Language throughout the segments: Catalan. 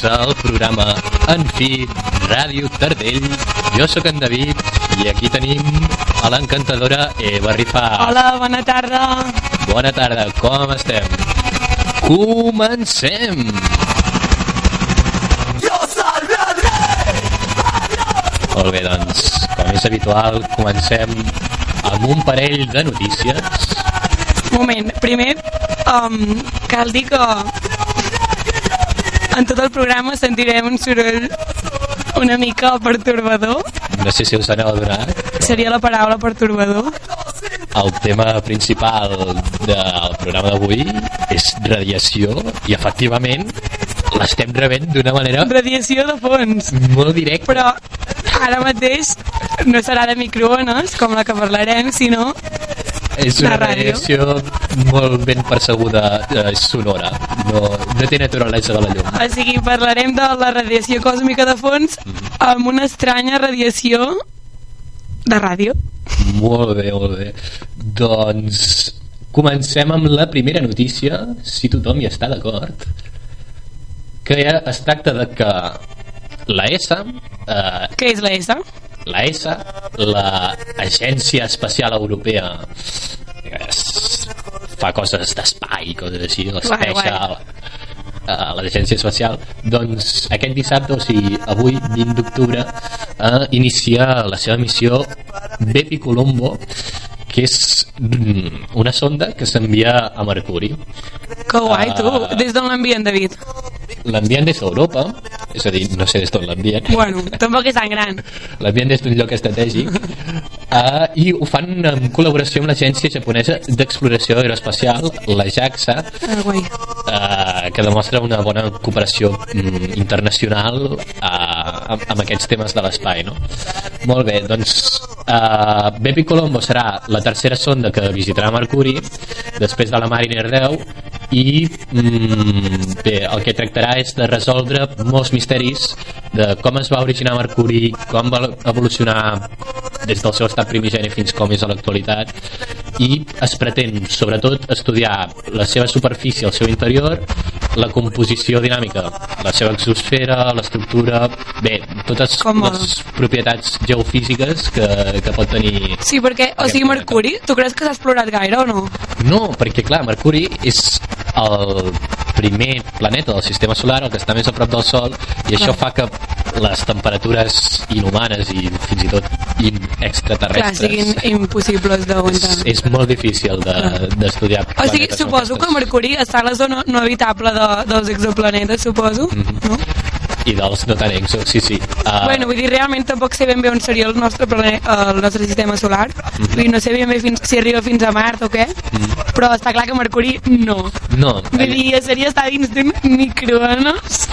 Benvinguts al programa En fi, Ràdio Tardell. Jo sóc en David i aquí tenim a l'encantadora Eva Rifà. Hola, bona tarda. Bona tarda, com estem? Comencem! Molt bé, doncs, com és habitual, comencem amb un parell de notícies. Moment, primer um, cal dir que en tot el programa sentirem un soroll una mica pertorbador. No sé si us aneu adonat. Seria la paraula pertorbador. El tema principal del programa d'avui és radiació i efectivament l'estem rebent d'una manera Radiació de fons. molt directa. Però ara mateix no serà de microones, com la que parlarem, sinó és una radiació molt ben percebuda eh, sonora. No, no té naturalesa de la llum. O sigui, parlarem de la radiació còsmica de fons amb una estranya radiació de ràdio. Molt bé, molt bé. Doncs comencem amb la primera notícia, si tothom hi està d'acord, que es tracta de que la ESA, eh, Què és la S? la ESA, l'Agència Espacial Europea, fa coses d'espai, coses així, l'Special, eh, l'Agència Espacial, doncs aquest dissabte, o sigui, avui, 20 d'octubre, eh, inicia la seva missió Bepi Colombo, que és mm, una sonda que s'envia a Mercuri. Que guai, tu. Ah. Des d'on l'envien, David? L'envien des d'Europa, és a dir, no sé des d'on l'envien, Bueno, tampoc és tan gran. l'envien des d'un lloc estratègic uh, i ho fan en col·laboració amb l'agència japonesa d'exploració aeroespacial, la JAXA, Ah, guai. uh, que demostra una bona cooperació mm, internacional uh, amb, amb aquests temes de l'espai, no? Molt bé, doncs uh, Bepi Colombo serà la tercera sonda que visitarà Mercuri després de la Mariner 10 i mm, bé, el que tractarà és de resoldre molts misteris de com es va originar Mercuri, com va evolucionar des del seu estat primigeni fins com és a l'actualitat i es pretén sobretot estudiar la seva superfície, el seu interior la composició dinàmica la seva exosfera, l'estructura bé, totes Com a- les propietats geofísiques que, que pot tenir Sí, perquè, o sigui, planeta. Mercuri, tu creus que s'ha explorat gaire o no? no, perquè clar, Mercuri és el primer planeta del sistema solar, el que està més a prop del Sol, i això fa que les temperatures inhumanes i fins i tot in Clar, extraterrestres siguin impossibles d'aguantar. és, és molt difícil de- d'estudiar O sigui, suposo que. Mercuri està a la zona no habitable de, dels exoplanetes, suposo, Mhm. no? I dels no tan exos, sí, sí uh, Bueno, vull dir, realment tampoc sé ben bé on seria el nostre, plane, el nostre sistema solar. Mhm. Vull dir, no sé ben bé fins, si arriba fins a Mart o què, però està clar que Mercuri no. no, Vull dir, seria estar dins d'un microones.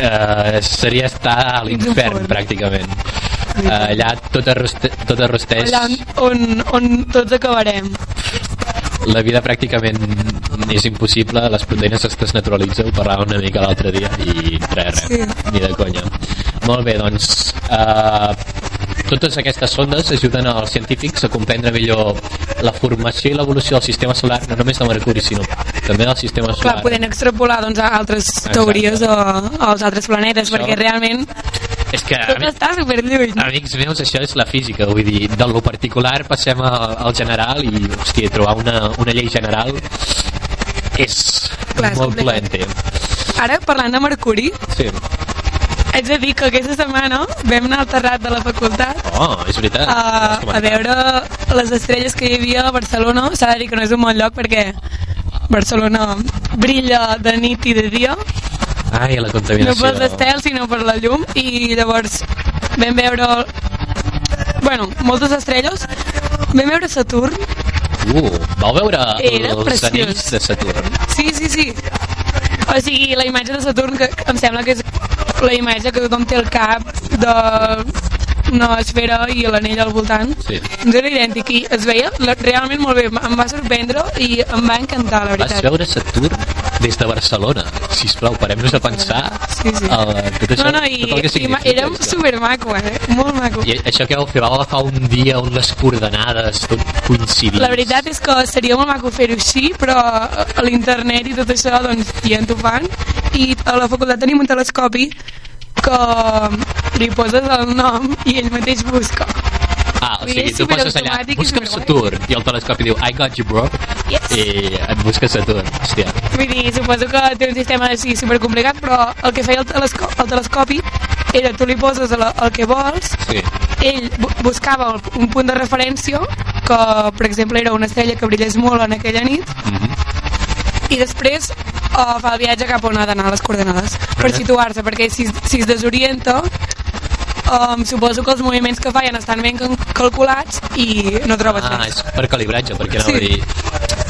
uh, seria estar a l'infern Infern. pràcticament uh, allà tot, arroste, tot arrosteix Allà on, on tots acabarem. La vida pràcticament és impossible, les proteïnes es desnaturalitzen, ho parlàvem una mica l'altre dia i res, res, Sí. ni de conya. Molt bé, doncs, uh, totes aquestes sondes ajuden als científics a comprendre millor la formació i l'evolució del sistema solar, no només de Mercuri, sinó també del sistema solar. Clar, podent extrapolar doncs, a altres teories o, o als altres planetes, Això- perquè realment És que, tot està superlluny. Amics meus, això és la física, vull dir, de lo particular passem al, al general i, hòstia, trobar una, una llei general és Clar, molt plaente. Ara, parlant de Mercuri, Sí. haig de dir que aquesta setmana vam anar al terrat de la facultat Oh, és veritat. a, a veure les estrelles que hi havia a Barcelona. S'ha de dir que no és un bon lloc perquè Barcelona brilla de nit i de dia, Ai, la no contaminació. pels estels sinó per la llum i llavors vam veure bueno, moltes estrelles vam veure Saturn Uh, vau veure Era els preciós. anells de Saturn? Sí, sí, sí. O sigui, la imatge de Saturn, que em sembla que és la imatge que tothom té al cap de una esfera i l'anell al voltant. Sí. Doncs era idèntic i es veia realment molt bé. Em va sorprendre i em va encantar, la Vas veritat. veure Saturn? des de Barcelona. Si us plau, parem-nos a pensar Sí, sí. el, tot això, No, no, i, tot el que i era supermaco, eh? Molt maco. I això que vau fer, vau agafar un dia on les coordenades tot coincidís. La veritat és que seria molt maco fer-ho així, però a l'internet i tot això, doncs, ja en t'ho fan. I a la facultat tenim un telescopi que li poses el nom i ell mateix busca. Ah, o sigui, tu poses allà, busca'm. Saturn, i el telescopi diu, I got you, bro, Yes. i et busca Saturn. Hòstia, Vull dir, suposo que té un sistema així supercomplicat, però el que feia el, telesco el telescopi era tu li poses el, el que vols, sí. ell bu buscava un punt de referència que, per exemple, era una estrella que brillés molt en aquella nit Mm -hmm. I després uh, fa el viatge cap on ha d'anar les coordenades per situar-se, perquè si, si es desorienta um, suposo que els moviments que feien estan ben cal- calculats i no trobes Ah, res. és per calibratge, perquè Sí. a dir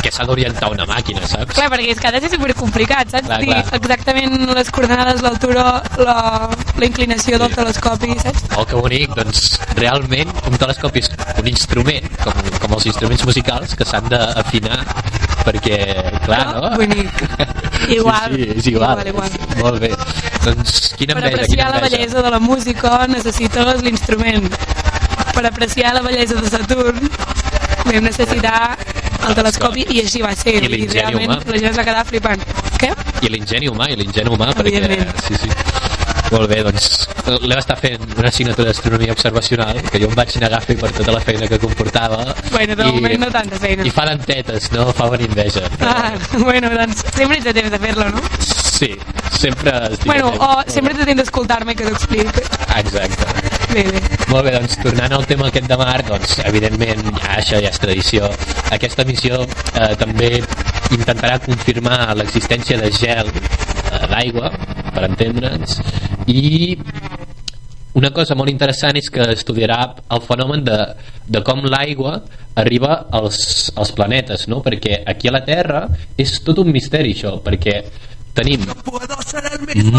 que s'ha d'orientar una màquina, saps? Clar, perquè és que ha de ser supercomplicat, saps? Clar, Dir clar. exactament les coordenades, l'altura, la, la inclinació del Sí. telescopi, saps? Oh, que bonic, doncs realment un telescopi és un instrument, com, com els instruments musicals, que s'han d'afinar perquè, clar, no? Bonic. Igual. Sí, sí, és igual. Igual, igual. Molt bé. Doncs quina Per enveja, apreciar la bellesa de la música necessites l'instrument. Per apreciar la bellesa de Saturn vam necessitar el telescopi i així va ser. I Vull dir, l'ingeni humà. La gent es va quedar flipant. Què? I l'ingeni humà, i l'ingeni humà, perquè... Sí, sí. Molt bé, doncs l'hem estat fent una assignatura d'astronomia observacional que jo em vaig negar a fer per tota la feina que comportava Bueno, de moment no tanta feina. i fa dentetes, no? Fa venir enveja Ah, bueno, doncs sempre ets a temps de fer-lo, no? sí, sempre estic Bueno, atent. o sempre temps d'escoltar-me que t'ho explico. exacte Bé, bé. Molt bé, doncs tornant al tema aquest de mar, doncs evidentment ja, això ja és tradició. Aquesta missió eh, també intentarà confirmar l'existència de gel eh, d'aigua, per entendre'ns, i una cosa molt interessant és que estudiarà el fenomen de, de com l'aigua arriba als, als planetes, no? perquè aquí a la Terra és tot un misteri això, perquè tenim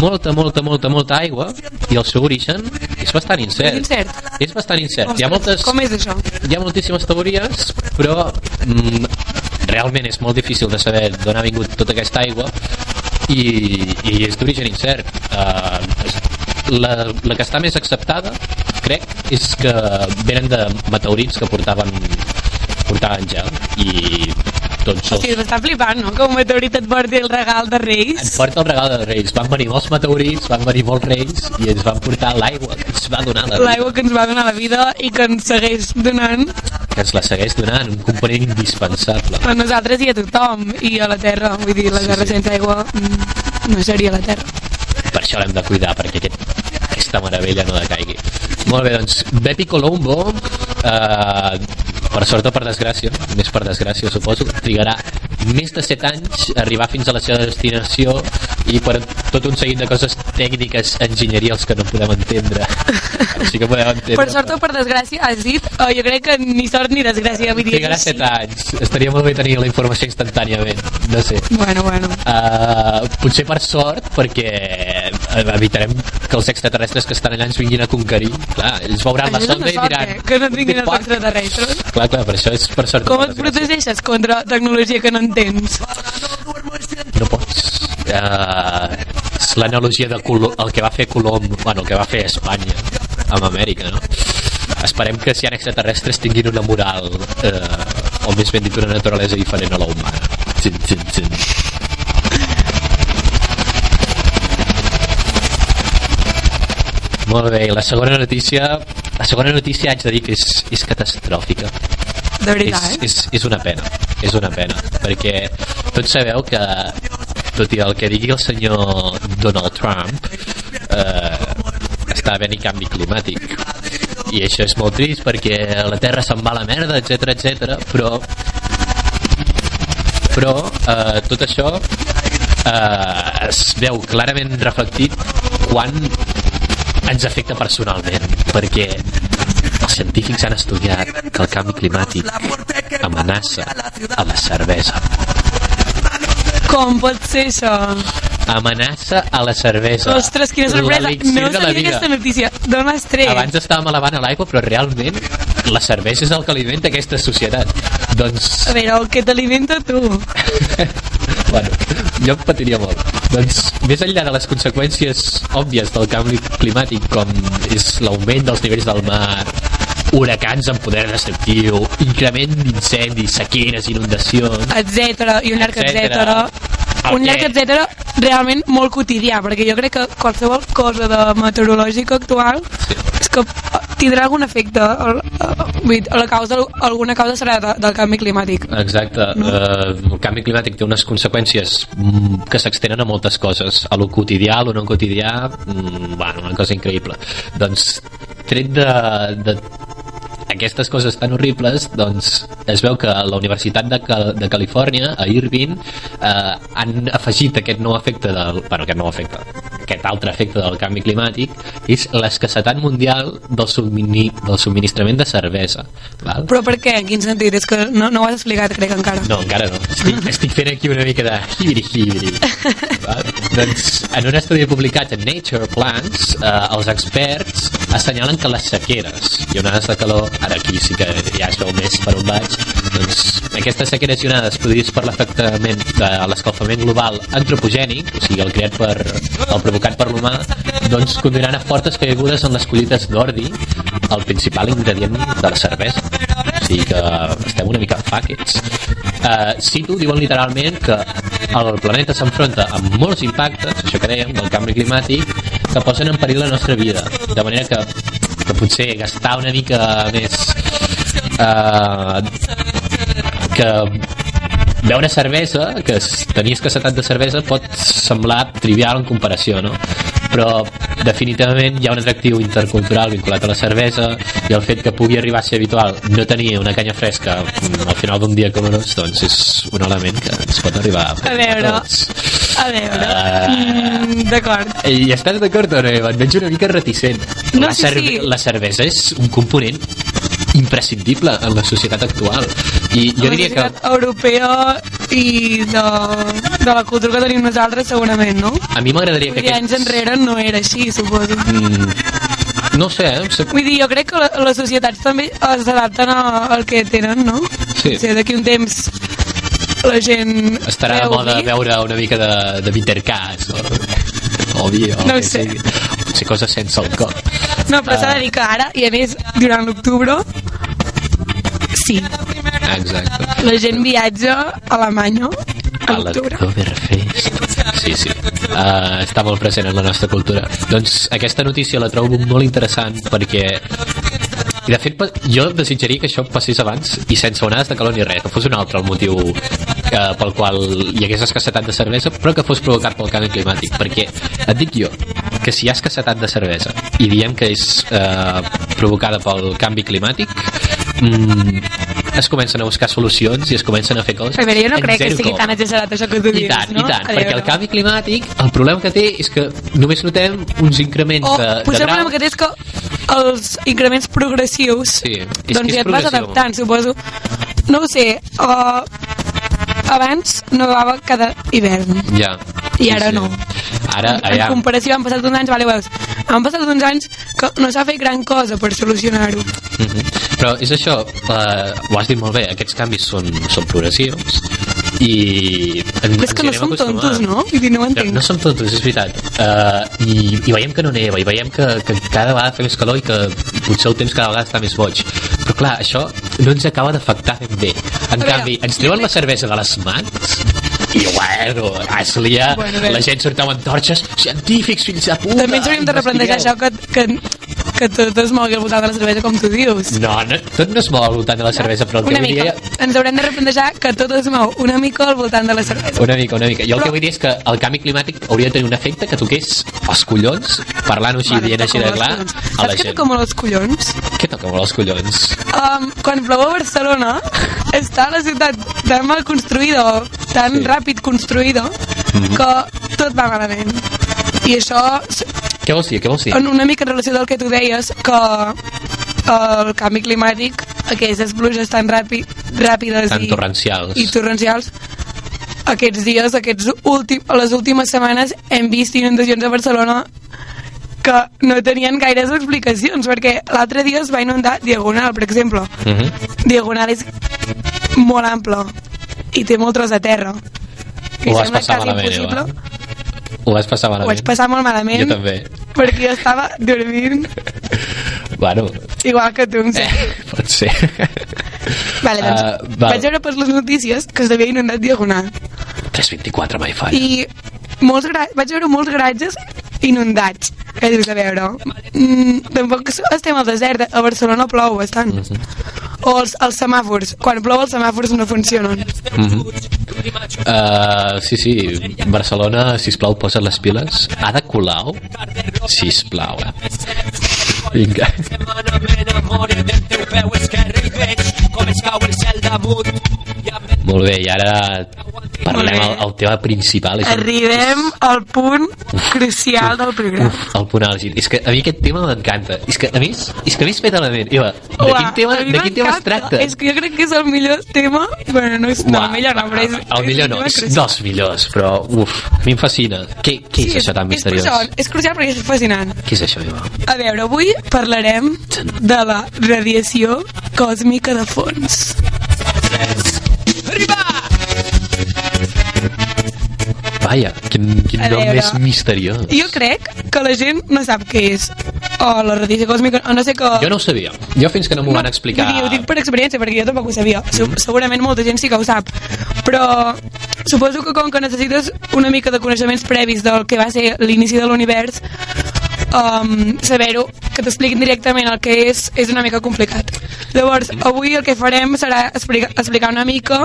molta, molta, molta, molta aigua i el seu origen és bastant incert. És incert? És bastant incert. Hi ha, moltes, Com és això? hi ha moltíssimes teories, però mm, realment és molt difícil de saber d'on ha vingut tota aquesta aigua i, i és d'origen incert. Uh, la, la que està més acceptada, crec, és que venen de meteorits que portaven portaven gel i tots els, Sí, s'està flipant, no? Que un meteorit et porti el regal de et Reis. porta el regal de Reis. Van venir molts meteorits, van venir molts reis i ens van portar l'aigua que ens va donar la vida. L'aigua que ens va donar la vida i que ens segueix donant Que ens la segueix donant, un component indispensable. a nosaltres i a tothom i a la Terra. Vull dir, la Sí, Terra sí. sense aigua mm, no seria la Terra. Per això l'hem de cuidar, perquè aquest, aquesta meravella no decaigui. Molt bé, doncs, Bepi Colombo, eh, per sort o per desgràcia, més per desgràcia suposo, trigarà més de 7 anys a arribar fins a la seva destinació i per tot un seguit de coses tècniques enginyerials que no podem entendre. Així que podem entendre. Per sort o per desgràcia, has dit, oh, jo crec que ni sort ni desgràcia. Trigarà és així. 7 anys. Estaria molt bé tenir la informació instantàniament. No sé. Bueno, bueno. Uh, potser per sort perquè evitarem que els extraterrestres que estan allà ens vinguin a conquerir clar, ells veuran la sonda i diran eh? Que no et vinguin els extraterrestres. clar, clar, per això és per sort Com et protegeixes contra tecnologia que no entens? no pots uh, és l'analogia de Colo el que va fer Colom bueno, el que va fer Espanya amb Amèrica no? esperem que si hi ha extraterrestres tinguin una moral eh, o més ben dit una naturalesa diferent a la humana txin, txin, txin. Molt bé, la segona notícia la segona notícia haig de dir que és, és catastròfica De veritat, és, eh? és, és una pena és una pena perquè tots sabeu que tot i el que digui el senyor Donald Trump eh, està havent-hi canvi climàtic i això és molt trist perquè la Terra se'n va a la merda, etc etc. però però eh, tot això eh, es veu clarament reflectit quan ens afecta personalment perquè els científics han estudiat que el canvi climàtic amenaça a la cervesa Com pot ser això? amenaça a la cervesa Ostres, quina sorpresa! No sabia aquesta notícia. D'on l'has tret? abans estàvem elevant a l'aigua però realment la cervesa és el que alimenta aquesta societat doncs A veure, el que t'alimenta tu. bueno, jo patiria molt. Doncs, més enllà de les conseqüències òbvies del canvi climàtic, com és l'augment dels nivells del mar, huracans amb poder destructiu, increment d'incendis, sequeres, inundacions... etc i un llarg Etcètera. etc. Un llarg etc realment molt quotidià, perquè jo crec que qualsevol cosa de meteorològica actual Sí. És que tindrà algun efecte, el, la causa, alguna causa serà de, del canvi climàtic. Exacte. No? Uh, el canvi climàtic té unes conseqüències mm, que s'extenen a moltes coses. A lo quotidià, a lo no quotidià, mm, bueno, una cosa increïble. Doncs, tret de, de aquestes coses tan horribles, doncs es veu que la Universitat de, Cal de Califòrnia, a Irvine, eh, han afegit aquest nou efecte del... Bueno, aquest nou efecte, aquest altre efecte del canvi climàtic, és l'escassetat mundial del, submini, del subministrament de cervesa. Val? Però per què? En quin sentit? És que no, no ho has explicat, crec, encara. No, encara no. Estic, estic fent aquí una mica de hibiri-hibiri. doncs, en un estudi publicat en Nature Plants, eh, els experts assenyalen que les sequeres i onades de calor, ara aquí sí que ja es veu més per on vaig, doncs aquestes sequeres i onades produïdes per l'afectament de l'escalfament global antropogènic, o sigui, el creat per, el provocat per l'humà, doncs conduiran a fortes caigudes en les collites d'ordi, el principal ingredient de la cervesa. O sigui que estem una mica fàquets. Uh, cito, diuen literalment que el planeta s'enfronta amb molts impactes, això que dèiem, del canvi climàtic, que posen en perill la nostra vida. De manera que, que potser gastar una mica més... Uh, que beure cervesa, que es- tenir escassetat de cervesa pot semblar trivial en comparació, no? Però definitivament hi ha un atractiu intercultural vinculat a la cervesa i el fet que pugui arribar a ser habitual no tenir una canya fresca mm, al final d'un dia com nos, doncs és un element que ens pot arribar a, A veure. tots. A veure, Ah. mm, d'acord. I estàs d'acord o no, Eva? Et veig una mica reticent. No, la, sí, sí. la cervesa és un component imprescindible en la societat actual. I jo diria que... europea i de, de la cultura que tenim nosaltres segurament, no? A mi m'agradaria que dir, anys enrere no era així, suposo. Mm, no sé, eh? Se- Vull dir, jo crec que les societats també s'adapten a- al que tenen, no? Sí. O sigui, d'aquí un temps la gent estarà veu moda vi. veure una mica de, de bittercàs o, o vi o No el sé. sigui. potser coses sense alcohol No, però s'ha de dir que ara, i a més, durant l'octubre, sí, exacte. La gent viatja a Alemanya a a l'octubre. l'Oktoberfest sí, sí. Uh, està molt present en la nostra cultura. Doncs aquesta notícia la trobo molt interessant perquè i de fet jo desitjaria que això passés abans i sense onades de calor ni res, que fos un altre el motiu eh, pel qual hi hagués escassetat de cervesa però que fos provocat pel canvi climàtic perquè et dic jo que si hi ha escassetat de cervesa i diem que és eh, provocada pel canvi climàtic mm, es comencen a buscar solucions i es comencen a fer coses veure, jo no crec que sigui coma. tan exagerat això que tu I dius, tant, no? i tant, A perquè el canvi climàtic, el problema que té és que només notem uns increments O de, de potser el grau. problema que té és que els increments progressius Sí, és doncs ja et vas adaptant, suposo. No ho sé, uh, abans nevava cada hivern Ja. i ara no. Ara, en allà, comparació han passat uns anys, vale, veus, han passat uns anys que no s'ha fet gran cosa per solucionar-ho. Mhm. Però és això, eh, ho has dit molt bé, aquests canvis són, són progressius i... En, Però és que no som tontos, no? Vull dir, no ho No, entenc. no som tontos, és veritat. Uh, i, I veiem que no neva, i veiem que, que cada vegada fa més calor i que potser el temps cada vegada està més boig. Però clar, això no ens acaba d'afectar ben bé. En canvi, ens treuen la cervesa de les mans i bueno, es lia, Bueno, la gent sorteu amb torxes, científics, fills de puta! També ens hauríem de replantejar això que, que, que tot es mogui al voltant de la cervesa, com tu dius. No, no, tot no es mou al voltant de la cervesa, però el que Una vull mica. dir... Ens haurem de replantejar que tot es mou una mica al voltant de la cervesa. Una mica, una mica. Jo el Però- que vull dir és que el canvi climàtic hauria de tenir un efecte que toqués els collons, parlant així, Vale, dient així de clar, a la Saps què gent. toca molt els collons? Què toca molt els collons? Um, quan plou a Barcelona, està la ciutat tan mal construïda tan Sí. ràpid construïda Mhm. que tot va malament. I això, Què vols dir? Què vols dir? en una mica en relació del que tu deies, que el canvi climàtic, aquestes pluges tan ràpid, ràpides Tan i, torrencials. i torrencials, aquests dies, aquests últim, a les últimes setmanes, hem vist inundacions a Barcelona que no tenien gaires explicacions, perquè l'altre dia es va inundar Diagonal, per exemple. Mhm. Diagonal és molt ample i té molt tros de terra. que Ho vas passar malament, impossible. Eva. Ho vas passar Ho malament. vaig passar molt malament. Jo també. Perquè jo estava dormint Bueno, igual que tu, em eh, pot ser. Vale, doncs, Ah, val. vaig veure per les notícies que s'havia inundat Diagonal. 324 mai falla. I molts gra... vaig veure molts garatges inundats. Què dius a veure? Mm, tampoc estem al desert, a Barcelona plou bastant. O els, els semàfors. Quan plou els semàfors no funcionen. Mm -hmm. uh, sí, sí, Barcelona, sisplau, posa't les piles. Ada Colau? Sisplau, eh? Vinga. com es cau el cel damunt Molt bé, i ara parlem el, el tema principal. És Arribem al punt crucial del programa. Uf, el punt àlgid. És que a mi aquest tema m'encanta. És que a més, és que a més fet malament. Eva, de Uah, quin tema, mi de quin tema es tracta? És que jo crec que és el millor tema... Bueno, no és no, Uah, el millor no, però és... el millor no, és dels millors, però uf, a mi em fascina. Què, què és això tan misteriós? És crucial, és crucial perquè és fascinant. Què és això, Eva? A veure, avui parlarem de la radiació còsmica de fons. Vaja, quin, quin A nom veure. més misteriós. Jo crec que la gent no sap què és o la radiació còsmica, o no sé que... Jo no ho sabia. Jo fins que no m'ho van explicar... Dir, ho dic per experiència, perquè jo tampoc ho sabia. Se- Segurament molta gent sí que ho sap. Però suposo que com que necessites una mica de coneixements previs del que va ser l'inici de l'univers, um, saber-ho, que t'expliquin directament el que és, és una mica complicat. Llavors, avui el que farem serà explicar, explicar una mica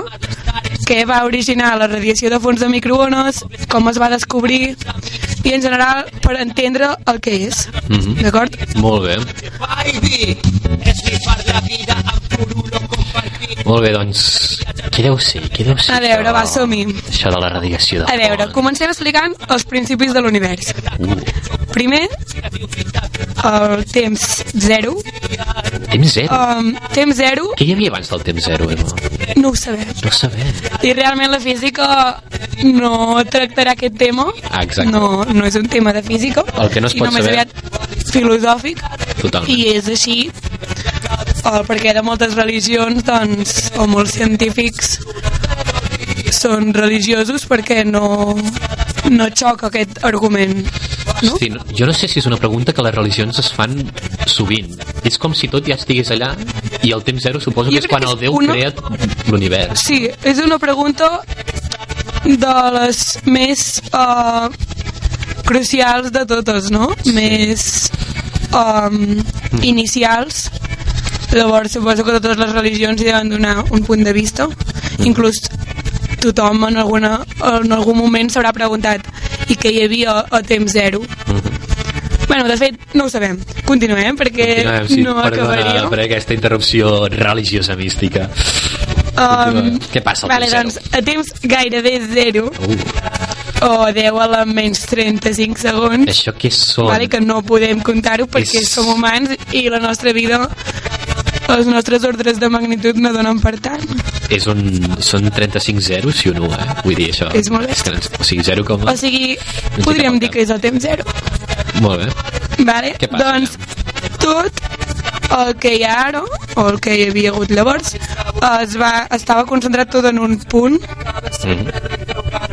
què va originar la radiació de fons de microones, com es va descobrir i en general per entendre el que és. Mhm. D'acord? Molt bé. Molt bé, doncs... Què deu ser? Què deu ser A veure, va, som-hi. Això de la radiació de A veure, comencem explicant els principis de l'univers. Uh, Primer, el temps zero. temps zero. Um, temps zero Què hi havia abans del temps zero, Eva? no ho sabem. No sabem. I realment la física no tractarà aquest tema. Ah, exacte. No, no és un tema de física. El que no es pot sinó més saber. aviat filosòfic. Totalment. I és així el perquè de moltes religions doncs, o molts científics són religiosos perquè no, no xoca aquest argument no? Hosti, no, jo no sé si és una pregunta que les religions es fan sovint. És com si tot ja estigués allà i el temps zero suposo Jo que és quan que el és Déu una- crea l'univers. Sí, és una pregunta de les més uh, crucials de totes, no? Més um, inicials. Llavors, suposo que totes les religions hi deuen donar un punt de vista. Inclús tothom en, alguna, en algun moment s'haurà preguntat i què hi havia a temps zero. Bueno, de fet, no ho sabem. Continuem, perquè Continuem, sí, no perdona acabaríem. per aquesta interrupció religiosa mística. Um, Què passa al vale, temps doncs, a temps gairebé zero, Uh, o 10 a la menys 35 segons, això què són? vale, que no podem comptar-ho perquè És- som humans i la nostra vida, els nostres ordres de magnitud no donen per tant. És un, són 35 zeros, sí o no, eh? Vull dir, això... És molt bé. És que, no o sigui, 0, com... O sigui, sé podríem dir que és el temps zero. Molt bé. Vale? Què passa, doncs tot el que hi ha ara, o el que hi havia hagut llavors, es va, estava concentrat tot en un punt Mm.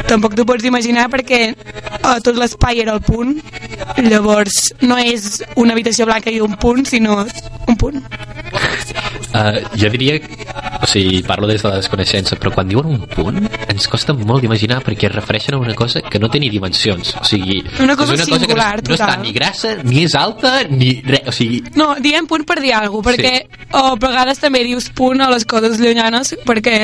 Tampoc t'ho pots imaginar perquè uh, tot l'espai era el punt. Llavors no és una habitació blanca i un punt sinó un punt. Uh, jo diria, o sigui, parlo des de la desconeixença, però quan diuen un punt ens costa molt d'imaginar perquè es refereixen a una cosa que no té ni dimensions. O sigui, Una cosa és una cosa que no, singular, no està ni grassa, ni és alta, ni res. O sigui, no, diem punt per dir alguna cosa perquè o a vegades també dius punt a les coses llunyanes perquè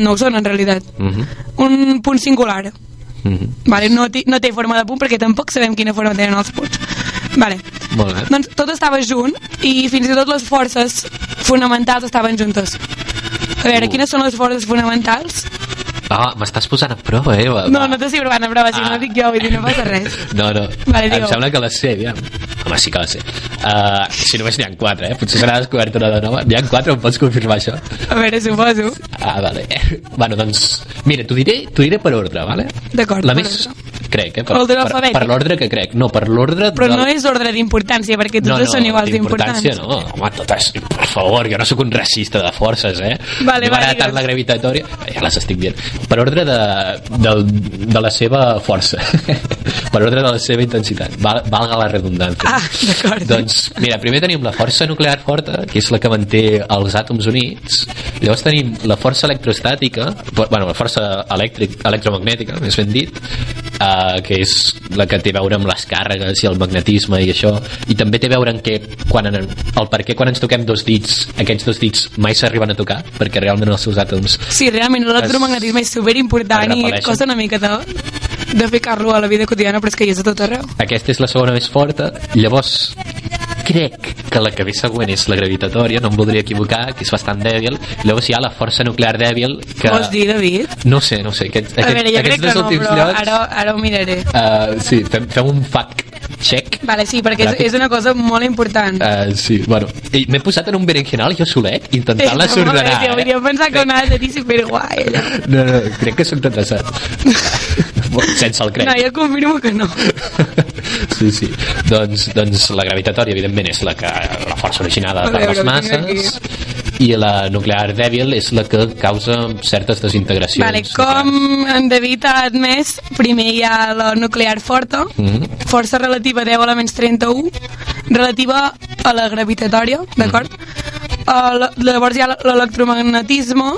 no ho són en realitat. Uh -huh, un punt singular uh -huh. vale? no, té, no té forma de punt perquè tampoc sabem quina forma tenen els punts vale. Molt bé. doncs tot estava junt i fins i tot les forces fonamentals estaven juntes a veure, Uh. quines són les forces fonamentals? Ah, m'estàs posant a prova, eh? Va, No, no t'estic provant a prova, si no Ah. dic jo, vull dir, no passa res. No, no. Vale, em sembla que les sé, aviam. Home, sí que les sé. Uh, si només n'hi ha quatre, eh? Potser se n'ha descobert una de nova. N'hi ha quatre, em pots confirmar això? A veure, suposo. Ah, vale. Bueno, doncs, mira, t'ho diré, diré per ordre, vale? D'acord, La més, ordre. Crec, eh? Per, per, per l'ordre que crec. No, per l'ordre Però del... no és ordre d'importància, perquè totes són iguals d'importants. d'importància no, home, totes, per favor, jo no sóc un racista de forces, eh? Vale, va, tant digues. la gravitatòria, ja les estic dient, per ordre de, de, de la seva força, per ordre de la seva intensitat, Val, valga la redundància. Ah, d'acord. Doncs, mira, primer tenim la força nuclear forta, que és la que manté els àtoms units, llavors tenim la força electrostàtica, bueno, la força elèctric, electromagnètica, més ben dit, eh, que és la que té a veure amb les càrregues i el magnetisme i això, i també té a veure en què, quan en, el per què quan ens toquem dos dits, aquests dos dits mai s'arriben a tocar, perquè realment els seus àtoms Sí, realment l'electromagnetisme és superimportant i costa una mica de, de ficar-lo a la vida quotidiana, però és que hi és a tot arreu. Aquesta és la segona més forta. Llavors, crec que la que ve següent és la gravitatòria, no em voldria equivocar, que és bastant dèbil. Llavors hi ha la força nuclear dèbil, que... Vols dir, David? No sé, no sé. Aquests, A veure, jo crec que no, però llocs... ara, ara ho miraré. Uh, sí, fem, fem un fact check. Vale, sí, perquè és, Ràpid. és una cosa molt important. Uh, sí, bueno, i m'he posat en un berenjenal jo solet, intentant-la Està molt bé, ordenar. tio, Hauria pensat que ho anaves a dir superguai. No, no, crec que soc retrasat. Sense el crec. No, jo confirmo que no. sí, sí. Doncs, doncs la gravitatòria, evidentment, és la que la força originada per les masses i la nuclear dèbil és la que causa certes desintegracions. Vale, com en David ha admès, primer hi ha la nuclear forta, Mhm. força relativa 10 a la menys 31, relativa a la gravitatòria, d'acord? Uh, la- llavors hi ha l'electromagnetisme,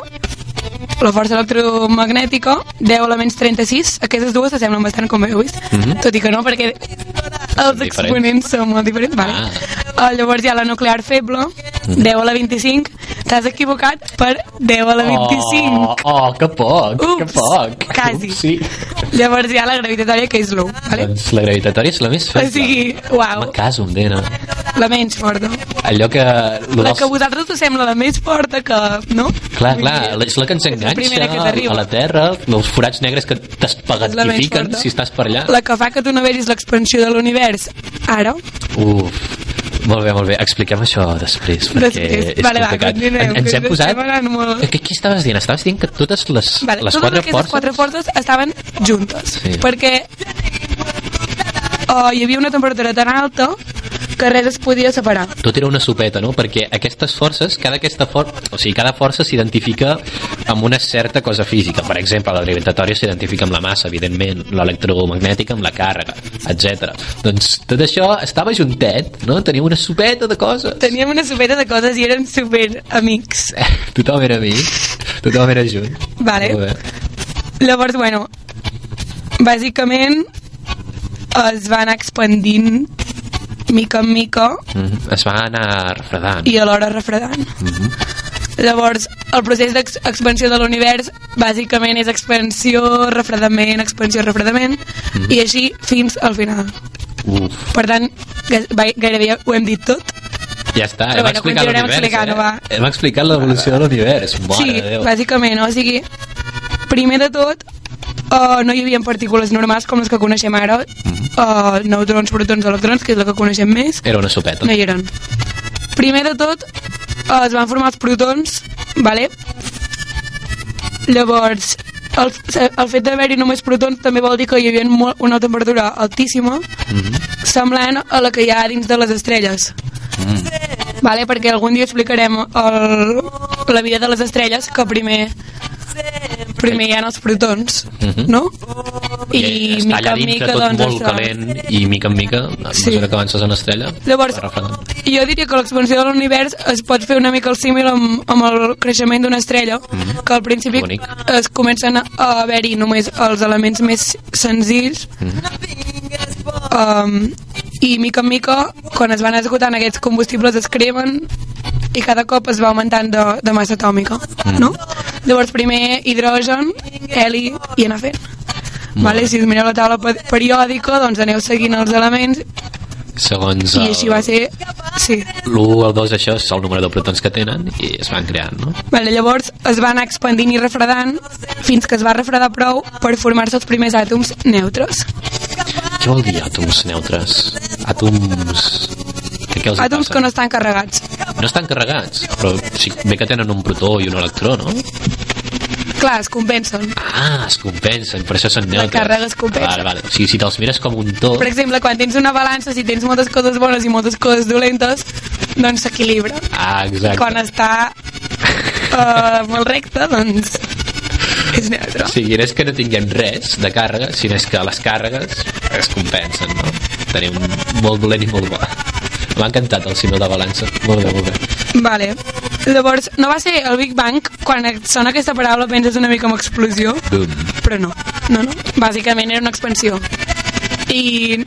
la força electromagnètica, 10 a la menys 36, aquestes dues s'assemblen bastant, com heu vist, Mhm. tot i que no, perquè els exponents són molt diferents. Vale. Uh, llavors hi ha la nuclear feble, Mhm. 10 a la 25, t'has equivocat per 10 a la 25. Oh, oh, que poc, que Ups, poc. quasi. Ups, sí. Llavors hi ha la gravitatòria, que és l'1, vale? Doncs la gravitatòria és la més feble. O sigui, uau, Me caso amb Dena. la menys forta. Allò que... La dels- que a vosaltres us sembla la més forta que... No? Clar, clar, és la que ens la primera que t'arriba. a la Terra, els forats negres que forta. si estàs per allà. La que fa que tu no vegis l'expansió de l'univers. Ara, Uf, molt bé, molt bé. Expliquem això després, perquè Després. és Vale, va, complicat. continuem, En- ens hem posat... molt. Què, què estaves dient? Estaves dient que totes les, vale, les totes quatre aquestes forces... quatre forces estaven juntes. Sí. Perquè uh, hi havia una temperatura tan alta que res es podia separar. Tot era una sopeta, no? Perquè aquestes forces, cada aquesta for... o sigui, cada força s'identifica amb una certa cosa física. Per exemple, la gravitatòria s'identifica amb la massa, evidentment, l'electromagnètica amb la càrrega, etc. Doncs tot això estava juntet, no? Tenia una sopeta de coses. Teníem una sopeta de coses i eren super amics. Tothom era amic, tothom era junt. Vale. Llavors, bueno, bàsicament es va anar expandint mica en mica Mhm. Es va anar refredant. i alhora refredant. Mhm. Llavors, el procés d'expansió de l'univers bàsicament és expansió, refredament, expansió, refredament Mhm. i així fins al final. Uf, Per tant, gairebé ho hem dit tot. ja està, Però hem bueno, explicat l'univers, eh? va. Hem explicat l'evolució de l'univers, sí, Déu. bàsicament, o sigui, primer de tot, uh, no hi havia partícules normals com les que coneixem ara, uh, neutrons, protons, electrons, que és la que coneixem més, Era una sopeta. no hi eren. Primer de tot, uh, es van formar els protons, vale? Llavors, el, el fet d'haver-hi només protons també vol dir que hi havia molt, una temperatura altíssima, Mhm. semblant a la que hi ha dins de les estrelles. Mm. Vale, perquè algun dia explicarem el, la vida de les estrelles, que primer primer hi ha els protons, Mhm. no? I, està mica en mica, tot doncs, molt calent i mica en mica, a Sí. mesura que avances en estrella, Llavors, jo diria que l'expansió de l'univers es pot fer una mica el símil amb, amb el creixement d'una estrella, Mhm. que al principi Bonic. es comencen a haver-hi només els elements més senzills, Mhm. um, i mica en mica, quan es van esgotant aquests combustibles es cremen i cada cop es va augmentant de, de massa atòmica, Mhm. no? Llavors primer hidrogen, heli i anar fent. Vale, si us mireu la taula pe- periòdica, doncs aneu seguint els elements Segons i així va ser... Sí. l'1 el 2 això és el número de protons que tenen i es van creant, no? Vale, llavors es va anar expandint i refredant fins que es va refredar prou per formar-se els primers àtoms neutres. Què vol dir àtoms neutres? Àtoms... Què els Àtoms passa? que no estan carregats. no estan carregats, però sí, bé que tenen un protó i un electró, no? Clar, es compensen. Ah, es compensen, per això són La neutres. càrrega es compensa. Vale, vale. O sigui, si te'ls mires com un tot... Per exemple, quan tens una balança, si tens moltes coses bones i moltes coses dolentes, doncs s'equilibra. Ah, exacte. Quan està uh, molt recte, doncs és neutre. O sigui, no és que no tinguem res de càrrega, sinó és que les càrregues es compensen, no? Tenim molt dolent i molt bo. M'ha encantat el símbol de balança. Molt bé, molt bé. Vale. Llavors, no va ser el Big Bang, quan sona aquesta paraula penses una mica en explosió, Boom. però no, no, no. Bàsicament era una expansió. I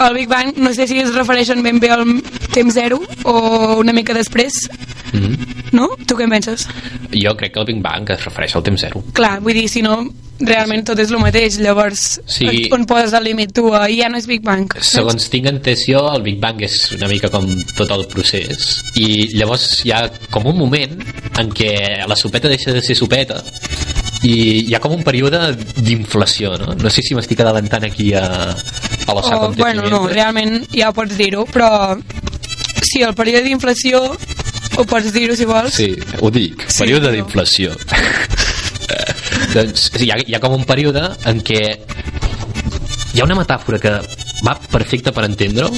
el Big Bang, no sé si es refereixen ben bé al temps zero o una mica després, Mm -hmm. no? Tu què en penses? Jo crec que el Big Bang es refereix al temps zero. Clar, vull dir, si no, realment tot és el mateix, llavors Sí. on poses el límit tu? I ja no és Big Bang. Segons tinc entès jo, el Big Bang és una mica com tot el procés i llavors hi ha com un moment en què la sopeta deixa de ser sopeta i hi ha com un període d'inflació, no? No sé si m'estic adelantant aquí a, a los Oh, bueno, no, realment ja ho pots dir-ho, però sí, el període d'inflació ho pots dir-ho si vols. Sí, ho dic, Sí, període però- d'inflació. doncs sí, hi ha, hi ha com un període en què hi ha una metàfora que va perfecta per entendre-ho,